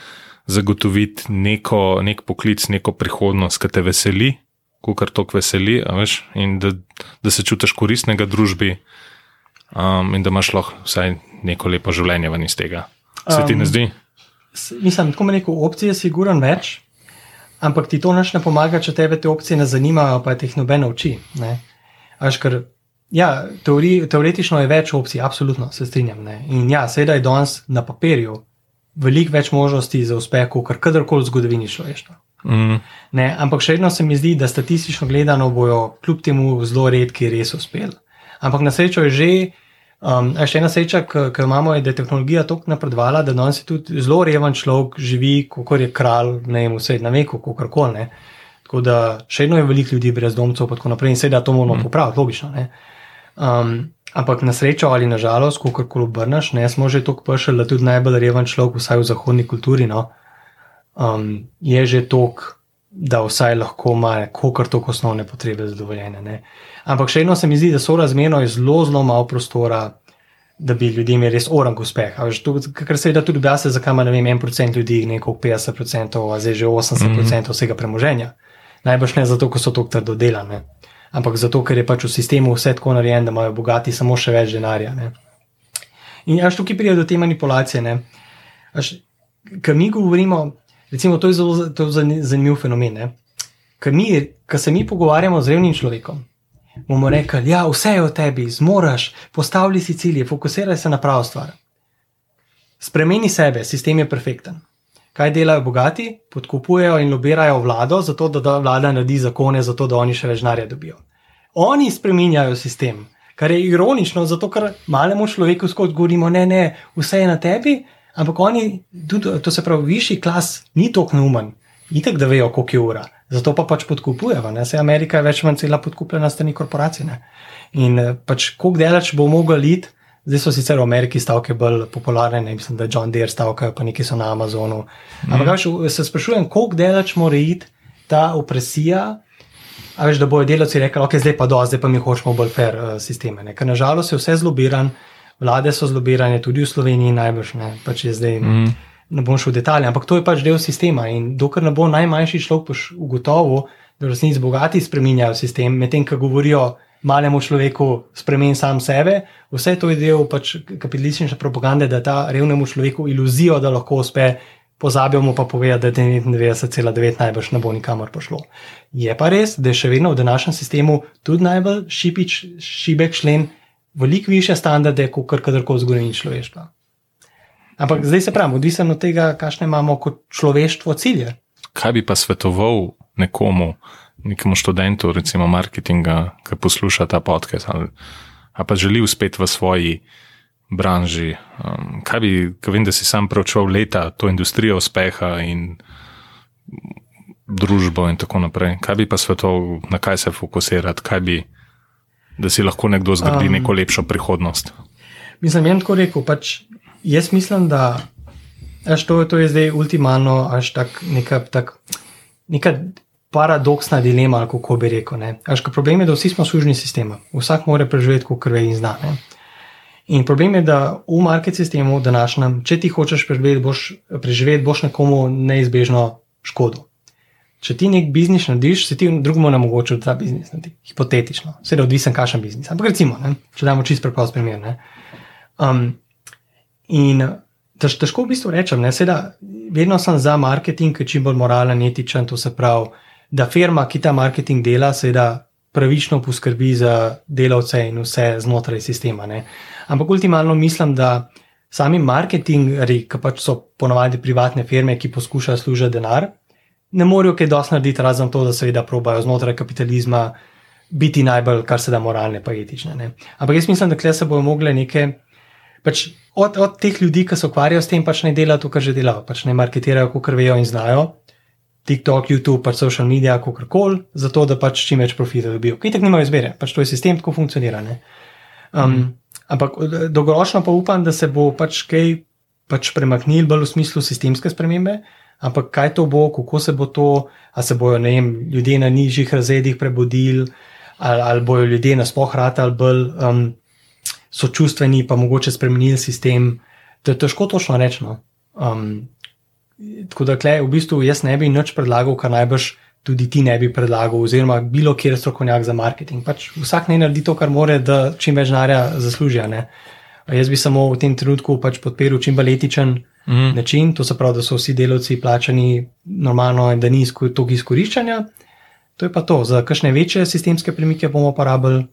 zagotoviti neko, nek poklic, neko prihodnost, ki te veseli, kar tok veseli, veš, in da, da se čutiš koristnega družbi, um, in da imaš lahko vsaj neko lepo življenje ven iz tega. Se ti ne Um, zdi? Mislim, tako me neko opcije je siguran več, ampak ti to naš ne pomaga, če tebe te opcije ne zanimajo, pa te jih noben ne uči. Ne? Až ker, ja, teori, teoretično je več opcij, absolutno se strinjam. Ne? In ja, seveda je danes na papirju veliko več možnosti za uspeh, kot kadarkoli v zgodovini človeštva. Mm, Ne, ampak še vedno se mi zdi, da statistično gledano bojo kljub temu zelo redki res uspeli. Ampak na srečo je že, um, a še ena sreča, ki jo imamo, je, da je tehnologija tako napredovala, da danes tudi zelo reven človek, živi, kot je kralj, ne vem, vse na veku, kako koli. Tako da še vedno je veliko ljudi brezdomcev, pa tako naprej, in seveda to moramo popraviti, logično. Ne. Um, ampak na srečo ali na žalost, kako koli obrneš, ne smo že tako prišli, da tudi najbolj reven človek, vsaj v zahodni kulturi, no, um, je že tok, da vsaj lahko ima kar toliko osnovne potrebe zadovoljene. Ne. Ampak še eno se mi zdi, da so razmerno zelo, zelo malo prostora, da bi ljudje imeli res orang uspeh. Ker se da tudi objasni, zakaj ima vem, 1% ljudi neko 50%, a zdaj že 80% mm -hmm. vsega premoženja. Najbrž ne zato, ker so to trdo delane, ampak zato, ker je pač v sistemu vse tako narejeno, da imajo bogati samo še več denarja. Ne. In až tukaj pride do te manipulacije. Ker mi govorimo, recimo, to je zelo to je zanimiv fenomen. Ker se mi pogovarjamo z revnim človekom, bomo rekli, da ja, vse je v tebi, zmoraš, postavljaj si cilje, fokusiraj se na pravo stvar. Spremeni sebe, sistem je perfekten. Kaj delajo bogati? Podkupujejo in lobirajo vlado, zato da vlada naredi zakone, zato da oni še več denarja dobijo. Oni spremenjajo sistem, kar je ironično, zato ker malemu človeku skozi govorimo, ne, ne, vse je na tebi, ampak oni, tudi, to se pravi, višji klas, ni tako neumen, itek da vejo, koliko je ura. Zato pa pač podkupujejo. Se Amerika je več manj cela podkupljena strani korporacij. Ne? In eh, pač, koliko delač bo mogel iti, zdaj so sicer v Ameriki stavke bolj popularne, ne mislim, da John Deere stavkajo, pa neki so na Amazonu. Mm. Ampak več, se sprašujem, koliko delač mora iti ta opresija. A veš, da bojo delavci rekli, ok, zdaj pa do, zdaj pa mi hočemo bolj fair uh, sisteme. Ne? Ker nažalost je vse zlobiran, vlade so zlobirane, tudi v Sloveniji najbrž ne, pač je zdaj. Mm ne bom šel v detalje, ampak to je pač del sistema. In dokler ne bo najmanjši človek ugotovil, da v resnici bogati spremenjajo sistem, medtem ko govorijo malemu človeku, spremeni sam sebe, vse to je del pač kapitalistične propagande, da ta revnemu človeku iluzijo, da lahko uspe. Pozabimo pa povedati, da je 99,9 najbrž ne bo nikamor pošlo. Je pa res, da je še vedno v današnjem sistemu tudi najbolj šipič, šibek člen, veliko više standarde, kot kadarkoli v zgodovini človeštva. Ampak zdaj se pravi, odvisno od tega, kakšne imamo kot človeštvo cilje. Kaj bi pa svetoval nekomu, nekemu študentu, recimo marketinga, ki posluša ta podcast ali, pa želi uspeti v svoji branži? Um, kaj bi, kaj vem, da si sam preučeval leta to industrijo uspeha in družbo in tako naprej. Kaj bi pa svetoval, na kaj se fokusirati, kaj bi, da si lahko nekdo zgradi um, neko lepšo prihodnost? Mislim, jaz tako rekel, pač Jaz mislim, da až to, to je zdaj ultimalno, až tak neka, tak, neka paradoksna dilema, kako bi rekel. Až problem je, da vsi smo služni sistema, vsak mora preživeti, kot ve in zna. Ne? In problem je, da v market sistemu, današnjem, če ti hočeš preživeti, boš, preživeti, boš nekomu neizbežno škodo. Če ti nek biznis narediš, se ti drugemu ne mogoče ta biznis naredi. Hipotetično, seveda odvisen, kakšen biznis. Ampak recimo, ne? če damo čist preprost primer. Um, In tež, težko v bistvu rečem, ne, seda, vedno sem za marketing, ki je čim bolj moralen, etičen. To se pravi, da firma, ki ta marketing dela, seveda pravično poskrbi za delavce in vse znotraj sistema. Ne. Ampak ultimalno mislim, da sami marketingeri, ki pač so ponovadi privatne firme, ki poskušajo služiti denar, ne morejo kaj dosti narediti, razen to, da seveda probajo znotraj kapitalizma. Biti najbolj, kar se da, moralne, pa etične. Ne. Ampak jaz mislim, da kle se bodo mogli neke pač od, od teh ljudi, ki se ukvarjajo s tem, pač ne delajo to, kar že delajo, pač ne marketirajo, kot vejo in znajo. TikTok, YouTube, pač social media, kako koli, zato da pač čim več profita dobijo. Kaj tako nimajo izbire, pač to je sistem, tako funkcionira. Um, mm. Ampak dolgoročno pa upam, da se bo pač kaj pač premaknil bolj v smislu sistemske spremembe. Ampak kaj to bo, kako se bo to, ali se bojo vem, ljudje na nižjih razredih prebudili, ali, ali bojo ljudje na spohrata ali bolj. Um, so čustveni, pa mogoče spremenili sistem. To je težko točno reči. No. Um, tako da, klej, v bistvu jaz ne bi nič predlagal, kar najbrž tudi ti ne bi predlagal, oziroma bilo kjer strokovnjak za marketing. Pač vsak naj naredi to, kar more, da čim več denarja zasluži. Jaz bi samo v tem trenutku pač podprl čim bolj etičen mm. način, to se pravi, da so vsi delavci plačani normalno in da ni toliko izkoriščanja. To je pa to. Za kakšne večje sistemske premike bomo uporabljali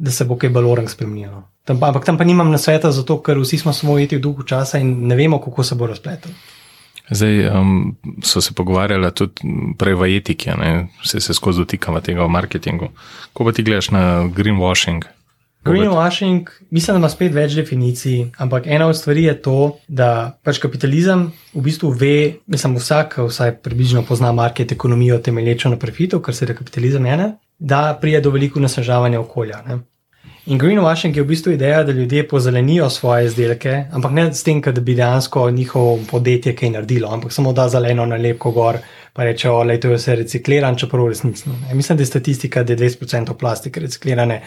da se bo kaj balorang spremenilo. Tam, ampak tam pa nimam na sveta, zato ker vsi smo samo ujeti v duhu časa in ne vemo, kako se bo razpletel. Zdaj um, so se pogovarjali tudi prej v etiki, vse se skozi dotikamo tega v marketingu. Ko pa ti gledaš na greenwashing? Greenwashing, mislim, da ima spet več definicij, ampak ena od stvari je to, da pač kapitalizem v bistvu ve, mislim, vsak, vsaj približno pozna market, ekonomijo temelječo na profitu, kar se je kapitalizem ene, da prije do veliko nasnaževanja okolja. Ne? In greenwashing je v bistvu ideja, da ljudje pozelenijo svoje izdelke, ampak ne s tem, da bi dejansko njihovo podjetje kaj naredilo, ampak samo da zeleno nalepko gor, pa rečejo, da je to vse recikliran, čeprav resnično. Mislim, da je statistika, da je 20% plastike reciklirane,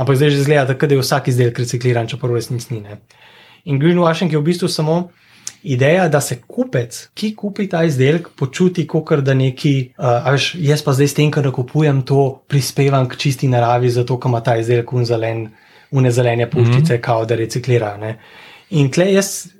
ampak zdaj že zgleda, da je vsak izdelek recikliran, čeprav resnično. In greenwashing je v bistvu samo ideja, da se kupec, ki kupi ta izdelek, počuti kot da neki, uh, veš, jaz pa zdaj s tem, ker kupujem to, prispevam k čisti naravi, zato ker ima ta izdelek unzelen, unezelene puščice, mm -hmm. kao da reciklira. Ne? In tle jaz,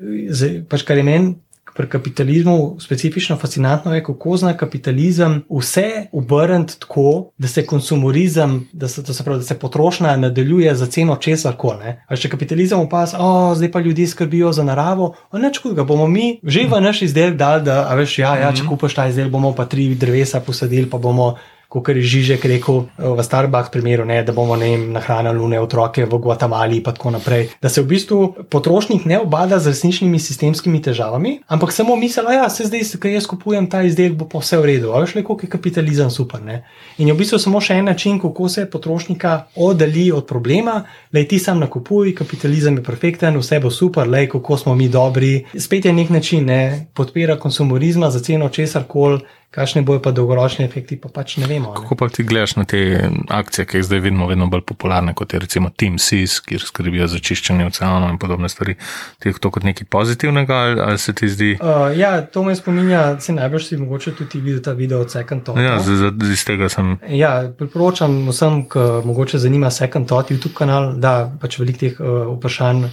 pač kar je meni pri kapitalizmu specifično fascinantno je, kako zna kapitalizem vse obrniti tako, da se konsumorizem, da se, se, pravi, da se potrošnja nadaljuje za ceno česar koli. Če kapitalizem opazi, da zdaj pa ljudje skrbijo za naravo, neč kot bomo mi že v naš izdelek dali, da veš, ja, ja, če mhm. kupaš ta izdelek, bomo pa tri drevesa posadili, pa bomo kot je Žižek rekel eh, v Starbucks primeru, ne, da bomo vem, nahranili lune otroke v Guatemali in tako naprej. Da se v bistvu potrošnik ne obada z resničnimi sistemskimi težavami, ampak samo misli, da ja, se zdaj, ker jaz kupujem ta izdelek, bo pa vse v redu. Veš, le koliko je kapitalizem super. Ne? In je v bistvu samo še en način, kako se potrošnika oddali od problema, da ti sam nakupuj, kapitalizem je perfekten, vse bo super, le kako smo mi dobri. Spet je nek način, ne podpira konsumorizma za ceno česar koli. Kakšne bojo pa dolgoročni efekti, pa pač ne vemo. Ne? Kako pa ti gledaš na te akcije, ki jih zdaj vidimo vedno bolj popularne, kot je recimo Team Seas, kjer skrbijo za čiščenje oceanov in podobne stvari. Ti je to kot nekaj pozitivnega ali, ali se ti zdi? Uh, ja, to me spominja, se najbrž si mogoče tudi videti ta video od Second Thought. Ja, no? iz tega sem. Ja, priporočam vsem, ki mogoče zanima Second Thought YouTube kanal, da pač velik teh uh, vprašanj.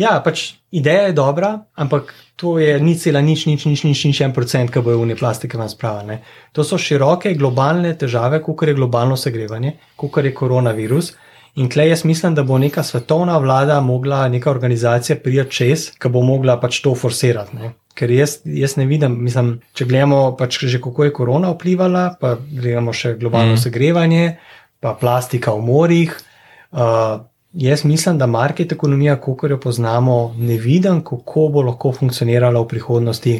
Ja, pač ideja je dobra, ampak to je ni cela nič, nič, nič, nič, nič, en procent, ki bojo v ne plastike vam spravljene. To so široke globalne težave, kot je globalno segrevanje, kot je koronavirus. In klej jaz mislim, da bo neka svetovna vlada mogla, neka organizacija prijeti čez, ki bo mogla pač to forsirati. Ne? Ker jaz, jaz ne vidim, mislim, če gledamo pač že kako je korona vplivala, pa gledamo še globalno mm. segrevanje, pa plastika v morjih. Uh, Jaz mislim, da market ekonomija, kot jo poznamo, ne vidim, kako bo lahko funkcionirala v prihodnosti,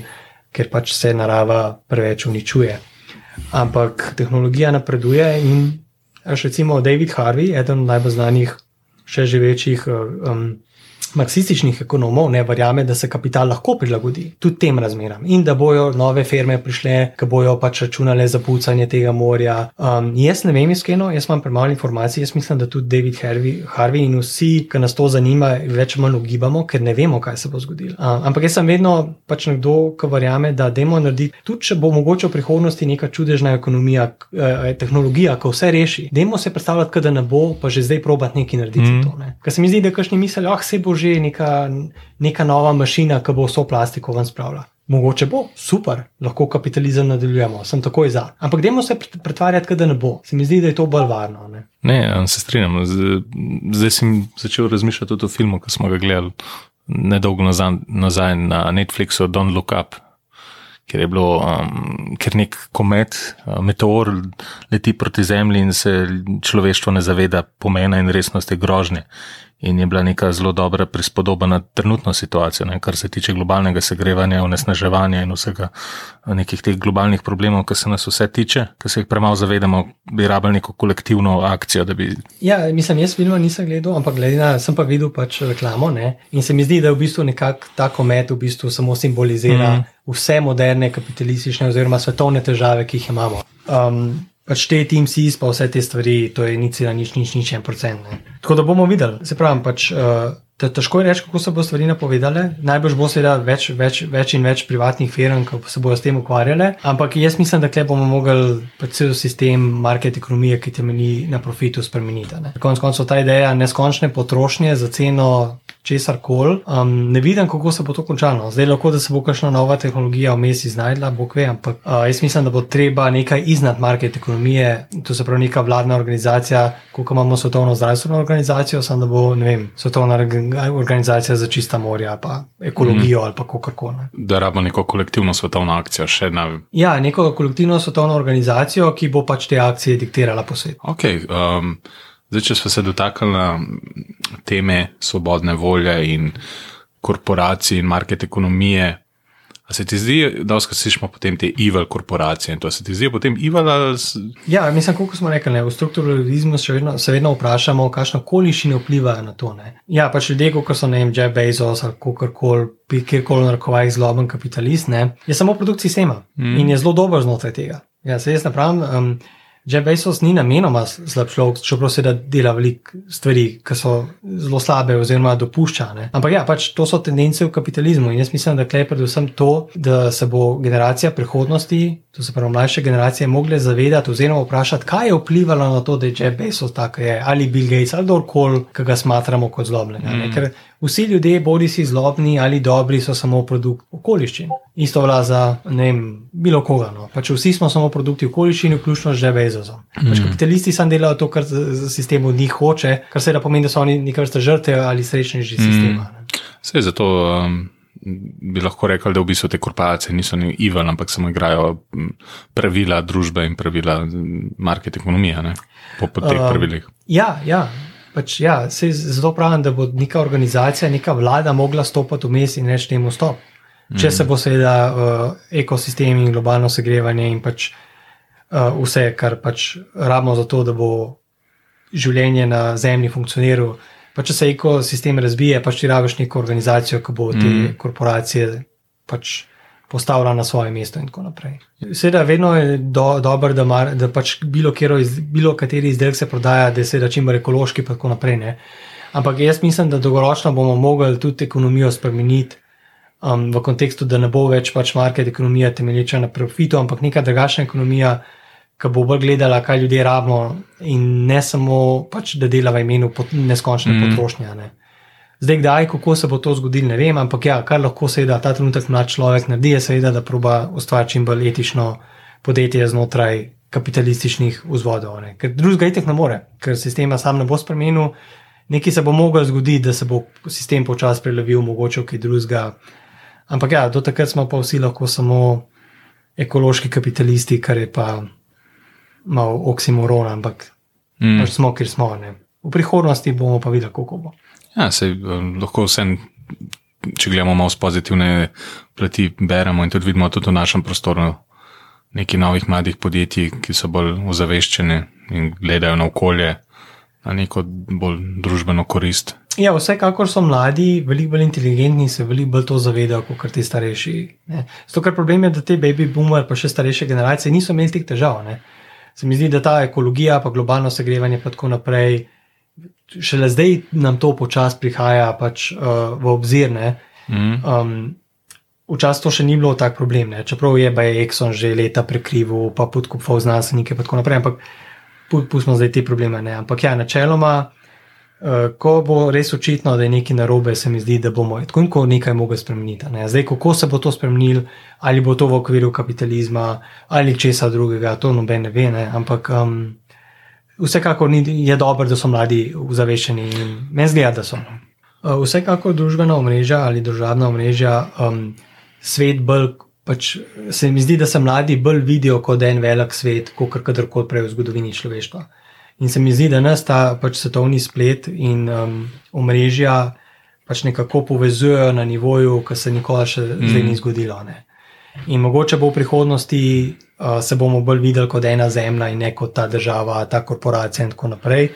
ker pač se narava preveč uničuje. Ampak tehnologija napreduje in, recimo, David Harvey, eden najbolj znanih, še živečih um, marksističnih ekonomov ne verjame, da se kapital lahko prilagodi tudi tem razmeram in da bojo nove firme prišle, ki bojo pač računale za pucanje tega morja. Um, jaz ne vem, iskreno, jaz imam premalo informacij, jaz mislim, da tudi David Harvey, Harvey in vsi, ki nas to zanima, več ali manj ugibamo, ker ne vemo, kaj se bo zgodilo. Um, ampak jaz sem vedno pač nekdo, ki verjame, da demo narediti, tudi če bo mogoče v prihodnosti neka čudežna ekonomija, eh, tehnologija, ko vse reši, demo se predstavljati, da ne bo, pa že zdaj probati nekaj narediti. Mm. To, ne? Ker se mi zdi, da kašni misli, ah, se bo že neka, neka nova mašina, ki bo vso plastiko ven spravila. Mogoče bo, super, lahko kapitalizem nadaljujemo, sem takoj za. Ampak dajmo se pretvarjati, da ne bo. Se mi zdi, da je to bolj varno. Ne, ne se strinjam. Zdaj sem začel razmišljati o filmu, ki smo ga gledali nedolgo nazaj na Netflixu, Don't Look Up. Ker je bilo, um, ker nek komet, uh, meteor leti proti Zemlji in se človeštvo ne zaveda pomena in resnosti grožnje in je bila neka zelo dobra prispodoba na trenutno situacijo, ne, kar se tiče globalnega segrevanja, onesnaževanja in vsega nekih teh globalnih problemov, ki se nas vse tiče, ki se jih premalo zavedamo, bi rabili neko kolektivno akcijo. Bi... Ja, mislim, jaz filma nisem gledal, ampak gledina, sem pa videl pač reklamo ne, in se mi zdi, da v bistvu nekako ta komet v bistvu samo simbolizira mm. vse moderne kapitalistične oziroma svetovne težave, ki jih imamo. Um, pač te team seas, pa vse te stvari, to je nič, nič, nič, nič, en procent. Ne. Tako da bomo videli, se pravi, pač. Uh, Težko je reči, kako se bo stvari napovedale. Najbrž bo seveda več, več, več in več privatnih firm, ki se bodo s tem ukvarjale. Ampak jaz mislim, da bomo mogli pač cel sistem market ekonomije, ki temelji na profitu, spremeniti. Konec koncev ta ideja neskončne potrošnje za ceno česar koli. Um, ne vidim, kako se bo to končalo. Zdaj lahko, da se bo kakšna nova tehnologija vmes iznajdla, bog ve, ampak uh, jaz mislim, da bo treba nekaj iznad market ekonomije, to se pravi neka vladna organizacija, kot imamo svetovno zdravstveno organizacijo, samo da bo, ne vem, svetovna organizacija za čista morja, pa ekologijo mm. ali pa kako koli. Da rabimo neko kolektivno svetovno akcijo še na. Ja, neko kolektivno svetovno organizacijo, ki bo pač te akcije diktirala po svetu. Okay, um... Zdaj, če smo se dotaknili teme svobodne volje in korporacij in market ekonomije, A se ti zdi, da slišimo potem te evil korporacije in to se ti zdi potem evil? Ali... Ja, mislim, kot smo rekli, ne, v strukturalizmu se vedno, se vedno vprašamo, kakšno kolišine vplivajo na to. Ne. Ja, pač ljudje, kot so ne vem, Jeff Bezos ali kakorkoli, kjerkoli narekovaj zloben kapitalist, ne, je samo produkt sistema mm. in je zelo dober znotraj tega. Ja, se jaz napravim. Um, Jeff Bezos ni namenoma slab človek, čeprav se da dela veliko stvari, ki so zelo slabe oziroma dopuščane. Ampak ja, pač to so tendence v kapitalizmu in jaz mislim, da je predvsem to, da se bo generacija prihodnosti, to se pravi mlajše generacije, mogle zavedati oziroma vprašati, kaj je vplivalo na to, da je Jeff Bezos tako je, ali Bill Gates ali kdorkoli, ki ga smatramo kot zlobnega. Mm. Ker vsi ljudje, bodi si zlobni ali dobri, so samo produkt okoliščin. Isto velja za ne vem, bilo koga. No. Pač vsi smo samo produkti okoliščin, vključno z Jeff Bezosom. Pač mm. Kapitalisti sam delajo to, kar sistem od njih hoče, kar seveda pomeni, da so oni neka vrsta žrtev ali srečneži mm. sistema. Vse zato. Um bi lahko rekli, da v bistvu te korporacije niso ni evil, ampak samo igrajo pravila družbe in pravila market ekonomije ne? po, po teh um, pravilih. Ja, ja. Pač, ja, zato pravim, da bo neka organizacija, neka vlada mogla stopiti vmes in reči temu stop. Če mm. se bo seveda uh, ekosistem in globalno segrevanje in pač uh, vse, kar pač rabimo za to, da bo življenje na Zemlji funkcioniralo, pa če se ekosistem razvije, pač ti rabiš neko organizacijo, ki bo te mm. korporacije pač postavila na svoje mesto in tako naprej. Seveda, vedno je do, dobro, da, mar, da pač bilo, iz, bilo kateri izdelek se prodaja, da je seveda čim bolj ekološki in tako naprej. Ne? Ampak jaz mislim, da dolgoročno bomo mogli tudi ekonomijo spremeniti. Um, v kontekstu, da ne bo več pač market ekonomija temelječa na profitu, ampak neka drugačna ekonomija, ki bo bolj gledala, kaj ljudje rabimo, in ne samo, pač, da dela v imenu pot, neskončne mm. potrošnje. Ne. Zdaj, kdaj, kako se bo to zgodilo, ne vem, ampak ja, kar lahko seveda ta trenutek mlad človek naredi, je seveda, da proba ustvariti čim bolj etično podjetje znotraj kapitalističnih vzvodov. Ne. Ker drugega itek ne more, ker sistema sam ne bo spremenil. Nekaj se bo moglo zgoditi, da se bo sistem počasi prelevil, mogoče kaj drugega. Ampak ja, do takrat smo pa vsi lahko samo ekološki kapitalisti, kar je pa malo oksimoron, ampak mm. pač smo, kjer smo. Ne. V prihodnosti bomo pa videli, kako bo. Ja, se eh, lahko vsem, če gledamo malo z pozitivne plati, beremo in tudi vidimo tudi v našem prostoru nekaj novih mladih podjetij, ki so bolj ozaveščeni in gledajo na okolje, na neko bolj družbeno korist. Ja, vsekakor so mladi, veliko bolj inteligentni in se veliko bolj to zavedajo, kot ti starejši. Zato, ker problem je, da te baby boomer, pa še starejše generacije, niso imeli teh težav. Ne? se mi zdi, da ta ekologija, pa globalno segrevanje, pa tako naprej, šele zdaj nam to počasi prihaja pač, uh, v obzir. Mm. Um, Včasih to še ni bilo tako problem, ne? čeprav je Baj Exxon že leta prekrival, pa podkupal znanstvenike in tako naprej, ampak pustimo zdaj te probleme. Ne? Ampak ja, načeloma. Uh, ko bo res očitno, da je nekaj narobe, se mi zdi, da bomo tako in tako nekaj mogli spremeniti. Ne? Zdaj, kako se bo to spremenilo, ali bo to v okviru kapitalizma ali česa drugega, to noben ne ve. Ne? Ampak um, vsekakor ni, je dobro, da so mladi ozaveščeni in meni zdi, da so. Uh, vsekakor družbena omrežja ali državna omrežja, um, svet bolj. Pač se mi zdi, da se mladi bolj vidijo kot en velik svet, kot kadarkoli prej v zgodovini človeštva. In se mi zdi, da nas ta pač svetovni splet in um, omrežja pač nekako povezujejo na nivoju, ki se nikoli še mm. zdaj ni zgodilo. Ne. In mogoče bo v prihodnosti uh, se bomo bolj videli kot ena zemlja in ne kot ta država, ta korporacija in tako naprej.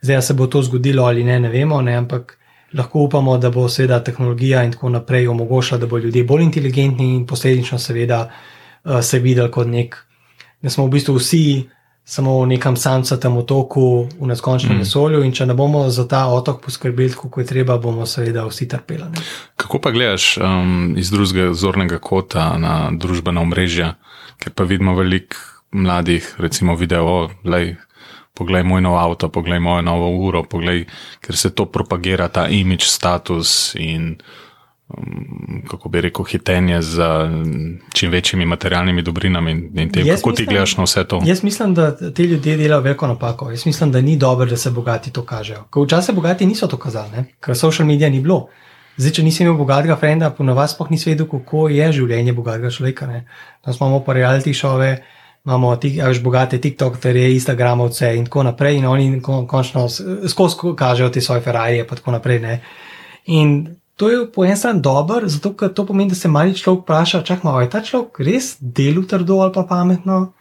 Zdaj, se bo to zgodilo ali ne, ne vemo, ne, ampak lahko upamo, da bo seveda tehnologija in tako naprej omogočila, da bo ljudje bolj inteligentni in posledično seveda uh, se videli kot nek, da smo v bistvu vsi samo v nekem samcatem otoku v neskončnem mm. vesolju, in če ne bomo za ta otok poskrbeli, kako je treba, bomo seveda vsi trpeli. Ne? Kako pa gledaš um, iz drugega zornega kota na družbena omrežja, ker pa vidimo veliko mladih, recimo, video, lej, poglej moj nov avto, poglej mojo novo uro, poglej, ker se to propagira, ta imič, status in. Um, kako bi rekel, hitenje z čim večjimi materialnimi dobrinami in tem, kako ti gledaš na vse to. Jaz mislim, da ti ljudje delajo veliko napako. Jaz mislim, da ni dobro, da se bogati to kažejo. Ker včasih bogati niso to kazali, ne? ker social media ni bilo. Zdaj, če nisi imel bogatega frenda, pa na vas pa nisi vedel, kako je življenje bogatega človeka. Tam imamo pa reality šove, imamo več bogate TikTok-terje, Instagramovce in tako naprej. In oni končno skozi kažejo te svoje Ferrari in tako naprej. Ne? In to je po eni strani dobro, zato ker to pomeni, da se mali človek vpraša, čak malo, je ta človek res delu trdo ali pa pametno.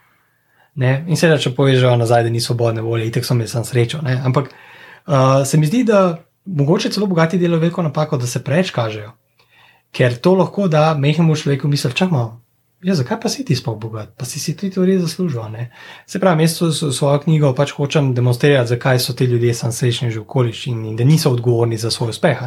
Ne? In seveda, če povežejo nazaj, da ni svobodne volje, itek sem jaz sem srečo. Ampak uh, se mi zdi, da mogoče celo bogati delajo veliko napako, da se preveč kažejo. Ker to lahko da mehkemu človeku misli, čak malo. Ja, zakaj pa si ti sploh bogat, pa si si ti to res zaslužil? Ne? Se pravi, jaz s svojo knjigo pač hočem demonstrirati, zakaj so ti ljudje sam srečni že v okoliščini in da niso odgovorni za svoj uspeh.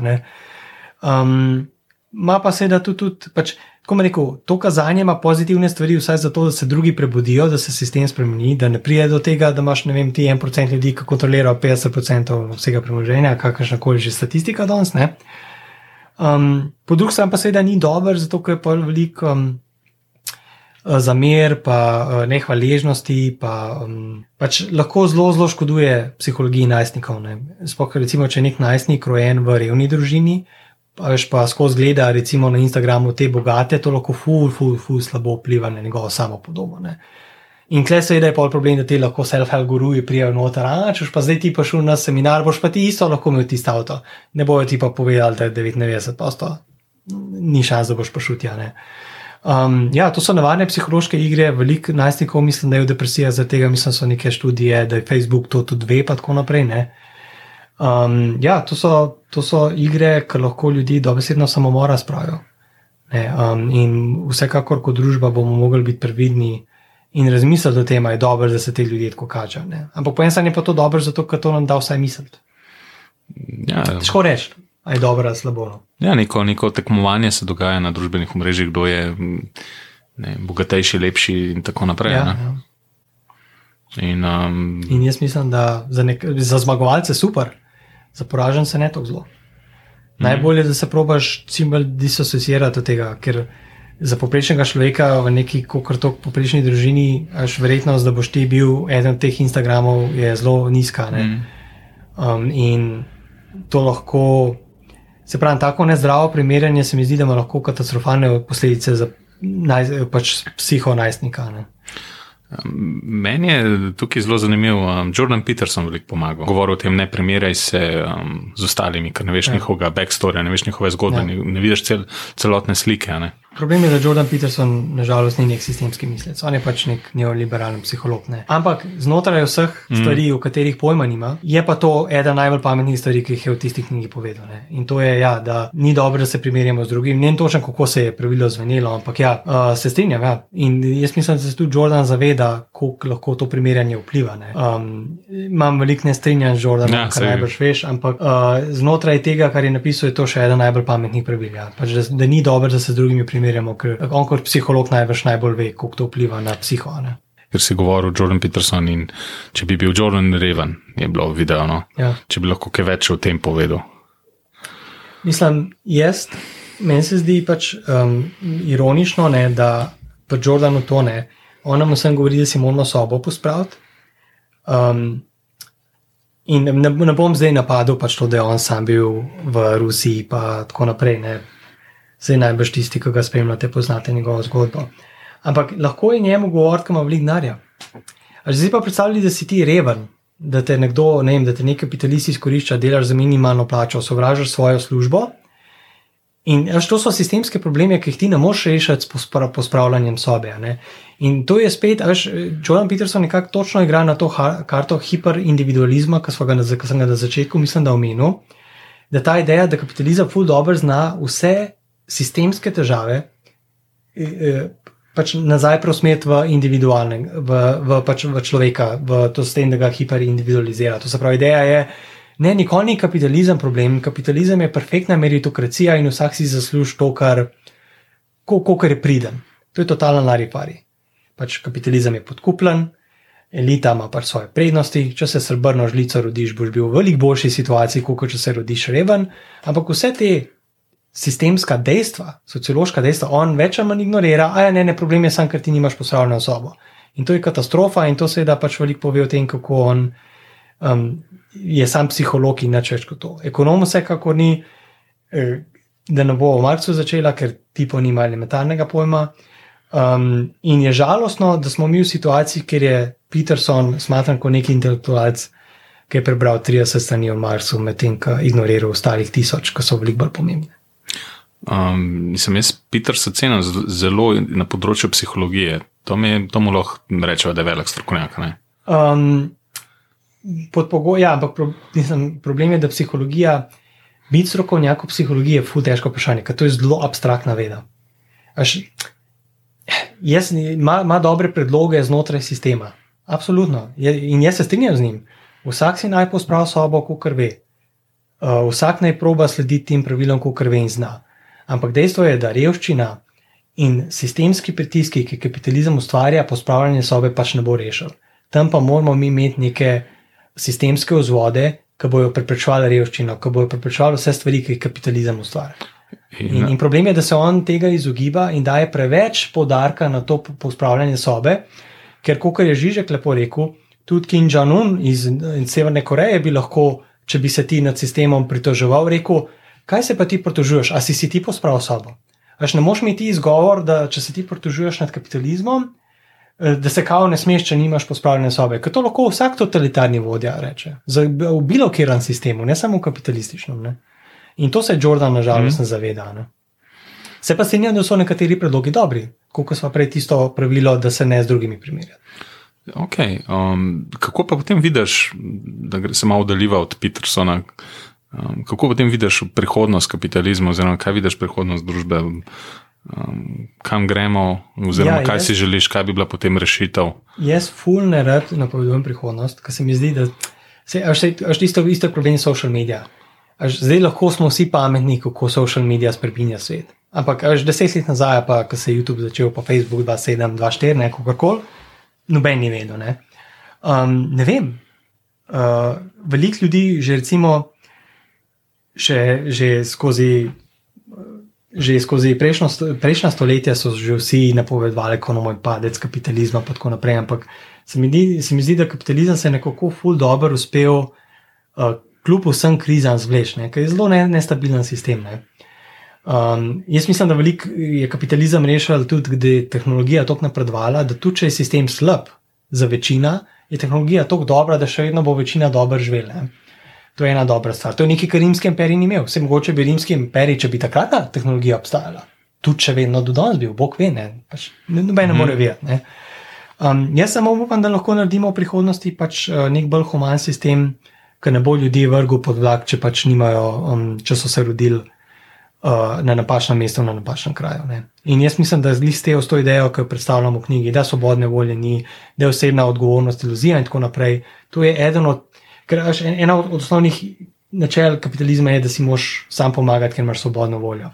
Um, ma pa seveda tudi, tudi pač, tako rekel, to kazanje ima pozitivne stvari, vsaj zato, da se drugi prebudijo, da se sistem spremeni, da ne pride do tega, da imaš, ne vem, ti en procent ljudi, ki kontrolirajo 50% vsega premoženja, kakršna koli že statistika danes. Um, po drugi strani pa seveda ni dober, zato ker je pa veliko. Um, Zamer, pa nehvaležnosti, pa um, pač lahko zelo, zelo škoduje psihologiji najstnikov. Sploh, recimo, če je nek najstnik rojen v revni družini, pa veš pa skozi gleda, recimo na Instagramu te bogate, to lahko ful, ful, ful slabo vpliva na njegovo samo podobo. Ne. In klej seveda je pol problem, da ti lahko self-help guruji prijavijo noter, a če pa zdaj ti pa šel na seminar, boš pa ti isto lahko imel tisto avto. Ne bojo ti pa povedali, da je 99 posto, ni šans, da boš pa šel tja. Um, ja, to so navadne psihološke igre, veliko najstnikov mislim, da je v depresiji, zaradi tega mislim, so neke študije, da je Facebook to tudi ve, pa tako naprej. Ne. Um, ja, to so, to so igre, ki lahko ljudi dobesedno samomora spravijo. Um, in vsekakor, kot družba, bomo mogli biti previdni in razmisliti o tem, da je dobro, da se te ljudje tako kažejo. Ampak po eni strani je pa to dobro, zato ker to nam da vsaj misliti. Ja, Težko reči, ali je dobro ali slabo. No. Ja, neko, neko tekmovanje se dogaja na družbenih mrežah, kdo je ne, bogatejši, lepši in tako naprej. Ja, ja. In, um, in jaz mislim, da za, nek, za zmagovalce super za poražence ne tako zelo. Mm. Najbolje je, da se probaš čim bolj disociirati od tega, ker za poprečnega človeka v neki kokr poprečni družini, až verjetnost, da boš ti bil eden od teh Instagramov, je zelo nizka. Mm. Um, in to lahko, se pravi, tako nezdravo primerjanje se mi zdi, da ima lahko katastrofalne posledice za naj, pač psiho najstnika. Ne. Meni je tukaj zelo zanimiv. Um, Jordan Peterson veliko pomaga. Govoril o tem, ne primerjaj se um, z ostalimi, ker ne veš ja. njihovega backstorja, ne veš njihove zgodbe, ja. ne, ne vidiš cel, celotne slike. Ne. Problem je, da Jordan Peterson nažalost ni nek sistemski mislec, on je pač nek neoliberalen psiholog. Ne. Ampak znotraj vseh mm. stvari, o katerih pojma nima, je pa to ena najbolj pametnih stvari, ki jih je v tistih knjigih povedal. Ne. In to je, ja, da ni dobro, da se primerjamo z drugim. Ne vem točno, kako se je pravilo zvenelo, ampak ja, uh, se strinjam. Ja. In jaz mislim, da se tudi Jordan zaveda, kako lahko to primerjanje vpliva. Um, imam veliko nestrinjanj z Jordanom, ja, kar najbrž veš, ampak uh, znotraj tega, kar je napisal, je to še ena najbolj pametnih pravil. Ja. Pač, da, da ni dobro, da se z drugimi primerjamo primerjamo, ker on kot psiholog največ najbolj ve, kako to vpliva na psiho. Ne? Ker si govoril Jordan Peterson in če bi bil Jordan Reven, je bilo video, no? ja. če bi lahko kaj več o tem povedal. Mislim, jaz, meni se zdi pač um, ironično, ne, da pa Jordanu to ne. On nam vsem govori, da si moramo sobo pospraviti. Um, in ne, ne bom zdaj napadel, pač to, da je on sam bil v Rusiji in tako naprej. Ne zdaj najbrž tisti, ki ga spremljate, poznate njegovo zgodbo. Ampak lahko je njemu govoriti, da ima veliko denarja. Zdaj pa predstavljaj, da si ti reven, da te nekdo, ne vem, da te neki kapitalist izkorišča, delaš za minimalno plačo, sovražaš svojo službo. In až to so sistemske probleme, ki jih ti ne moreš rešiti s pospravljanjem sobe. Ne? In to je spet, až Jordan Peterson nekako točno igra na to karto hiperindividualizma, ki sem ga na začetku, mislim, da omenil, da ta ideja, da kapitalizem ful dobro zna vse sistemske težave e, e, pač nazaj preusmeriti v individualnega, v, v, pač v človeka, v to s tem, da ga hiperindividualizira. To se pravi, ideja je, ne, nikoli ni kapitalizem problem. Kapitalizem je perfektna meritokracija in vsak si zasluži to, kar, ko, kar je priden. To je totalna larifari. Pač kapitalizem je podkupljen, elita ima pač svoje prednosti. Če se srbrno žlico rodiš, boš bil v veliko boljši situaciji, kot če se rodiš reven. Ampak vse te sistemska dejstva, sociološka dejstva, on več ali manj ignorira, a ja, ne, ne, problem je samo, ker ti nimaš pospravljeno osobo. In to je katastrofa, in to seveda pač veliko pove o tem, kako on um, je sam psiholog in nič več kot to. Ekonom vsekakor ni, eh, da ne bo v Marcu začela, ker tipo nima elementarnega pojma. Um, in je žalostno, da smo mi v situaciji, kjer je Peterson smatran kot neki intelektualec, ki je prebral 30 strani o Marsu, medtem ko ignorira ostalih tisoč, ki so veliko bolj pomembni. Um, nisem jaz, Peter, se cenim zelo na področju psihologije. To mi to mu lahko rečejo, da je velik strokovnjak. Um, pod pogojem, ja, ampak pro, mislim, problem je, da psihologija, biti strokovnjak v psihologiji je ful težko vprašanje, ker to je zelo abstraktna veda. Až, jaz ima, ima dobre predloge znotraj sistema. Absolutno. Je, in jaz se strinjam z njim. Vsak si naj pospravi sobo, kot ve. Uh, vsak naj proba slediti tem pravilom, kot ve in zna. Ampak dejstvo je, da revščina in sistemski pritiski, ki kapitalizem ustvarja, pospravljanje sobe pač ne bo rešil. Tam pa moramo mi imeti neke sistemske vzvode, ki bodo preprečevali revščino, ki bodo preprečevali vse stvari, ki jih kapitalizem ustvarja. In, in problem je, da se on tega izogiba in daje preveč podarka na to pospravljanje sobe, ker, kot je Žižek lepo rekel, tudi Kim Jong-un iz, iz Severne Koreje bi lahko, če bi se ti nad sistemom pritoževal, rekel: kaj se pa ti pritožuješ, a si si ti pospravil sobo. Veš, ne moš mi ti izgovor, da če se ti pritožuješ nad kapitalizmom, eh, da se kao ne smeš, če nimaš pospravljene sobe. Ker to lahko vsak totalitarni vodja reče. Za, v bilo kjeran sistemu, ne samo v kapitalističnem. Ne? In to se Jordan nažalost mm. ne zaveda. Ne? Se pa strinjam, da so nekateri predlogi dobri, kot smo prej tisto pravilo, da se ne z drugimi primerjati. Okay, um, kako pa potem vidiš, da se malo oddaljiva od Petersona? Um, kako potem vidiš prihodnost kapitalizma, oziroma kaj vidiš prihodnost družbe, um, kam gremo, oziroma ja, kaj jaz, si želiš, kaj bi bila potem rešitev? Jaz, ful, ne rad napovedujem prihodnost, ker se mi zdi, da se až isto, isto problem s social medija. Až zdaj lahko smo vsi pametni, kako social medija spremenja svet. Ampak až deset let nazaj, pa ko se je YouTube začel, pa Facebook 2.7, 2.4, neko kakor, noben ni vedel. Ne, um, ne vem. Uh, Veliko ljudi že recimo še, že skozi, že skozi prejšnjo, prejšnja stoletja so že vsi napovedovali, kako bomo padec kapitalizma in tako naprej. Ampak se mi, di, se mi zdi, da kapitalizem se je nekako ful dobro uspel, uh, kljub vsem krizam zvleči, ker je zelo ne, nestabilen sistem. Ne. Um, jaz mislim, da velik je kapitalizem rešil tudi, da je tehnologija tako napredovala, da tudi če je sistem slab za večino, je tehnologija tako dobra, da še vedno bo večina dobro živela. To je ena dobra stvar. To je nekaj, kar rimski imperij ni imel. Vse mogoče bi rimski imperij, če bi takratna tehnologija obstajala, tudi če vedno do danes bil, bog ve, ne, pač, noben ne mm. more vedeti. Um, jaz samo upam, da lahko naredimo v prihodnosti pač, uh, nek bolj human sistem, ki ne bo ljudi vrgel pod vlak, če pač nimajo, um, če so se rodili uh, na napačnem mestu, na napačnem kraju. Ne. In jaz mislim, da z te osto idejo, ki jo predstavljamo v knjigi, da svobodne volje ni, da je osebna odgovornost, iluzija in tako naprej, to je eden od Ker ena od osnovnih načel kapitalizma je, da si moš sam pomagati, ker imaš svobodno voljo.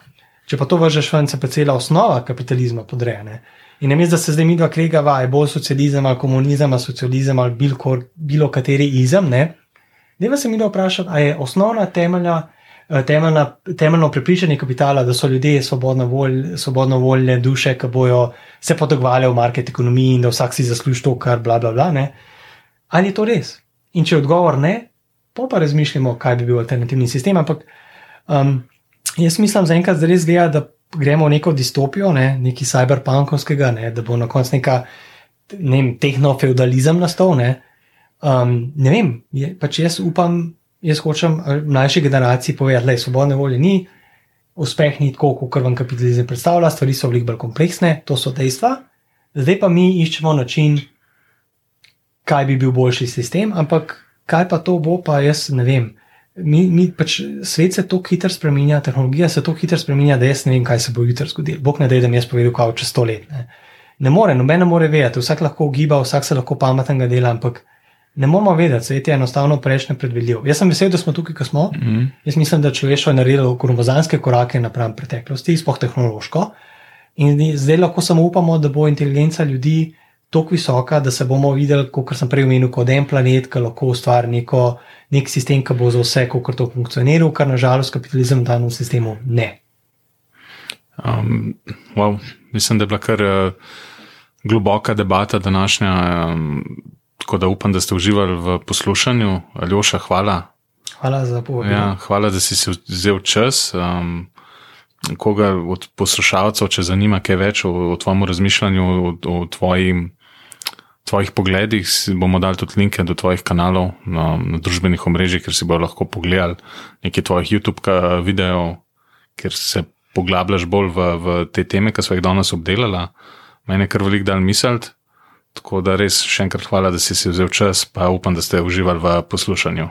Če pa to vržeš ven, se pa cela osnova kapitalizma podreja. In mislim, da se zdaj mi dva kregava, je bolj socializem ali komunizem ali socializem ali bil kor, bilo kateri izem. Ne, vas se mi da vprašati, ali je osnovna temelja. Eh, temeljna, temeljno prepričanje kapitala, da so ljudje svobodno, volj, svobodno voljne duše, ki bojo se potegovali v market ekonomiji in da vsak si zasluži to, kar bla bla bla. Ne? Ali je to res? In če odgovor ne, pa pa razmišljamo, kaj bi bil alternativni sistem. Ampak um, jaz mislim, zaenkrat res zgleda, da gremo v neko distopijo, ne, nekaj cyberpunkovskega, ne, da bo na koncu neka ne tehno-feudalizem nastal. Ne, um, ne vem, je, pač jaz upam, jaz hočem mlajši generaciji povedati, da je svobodne volje ni. Uspeh ni tako, kot vam kapitalizem predstavlja, stvari so veliko bolj kompleksne, to so dejstva. Zdaj pa mi iščemo način, kaj bi bil boljši sistem, ampak kaj pa to bo, pa jaz ne vem. Mi, mi pač svet se tako hitro spremenja, tehnologija se tako hitro spremenja, da jaz ne vem, kaj se bo jutri zgodilo. Bog ne da, da mi jaz povedal, kaj čez sto let. Ne, ne more, noben ne more vedeti, vsak lahko ugiba, vsak se lahko pametnega dela, ampak ne moramo vedeti, svet je enostavno preveč nepredvidljiv. Jaz sem vesel, da smo tukaj, ko smo. Mm -hmm. Jaz mislim, da človeštvo je naredilo kromozanske korake napram preteklosti, spoh tehnološko. In zdaj lahko samo upamo, da bo inteligenca ljudi tako visoka, da se bomo videli, kot sem prej omenil, kot en planet, ki lahko ustvari neko, nek sistem, ki bo za vse, kot to funkcionira, kar nažalost kapitalizem v danem sistemu ne. Um, wow. Mislim, da je bila kar uh, globoka debata današnja. Um, tako da upam, da ste uživali v poslušanju. Aljoša, hvala. Hvala za povabilo. Ja, hvala, da si si vzel čas. Um, koga od poslušalcev, če zanima kaj več o, o tvojem razmišljanju, o, o tvojim tvojih pogledih, bomo dali tudi linke do tvojih kanalov na, na družbenih omrežjih, ker si bodo lahko pogledali nekaj tvojih YouTube videov, ker se poglabljaš bolj v, v te teme, ki smo jih danes obdelali. Mene je kar velik dan misliti. Tako da res še enkrat hvala, da si si vzel čas, pa upam, da ste uživali v poslušanju.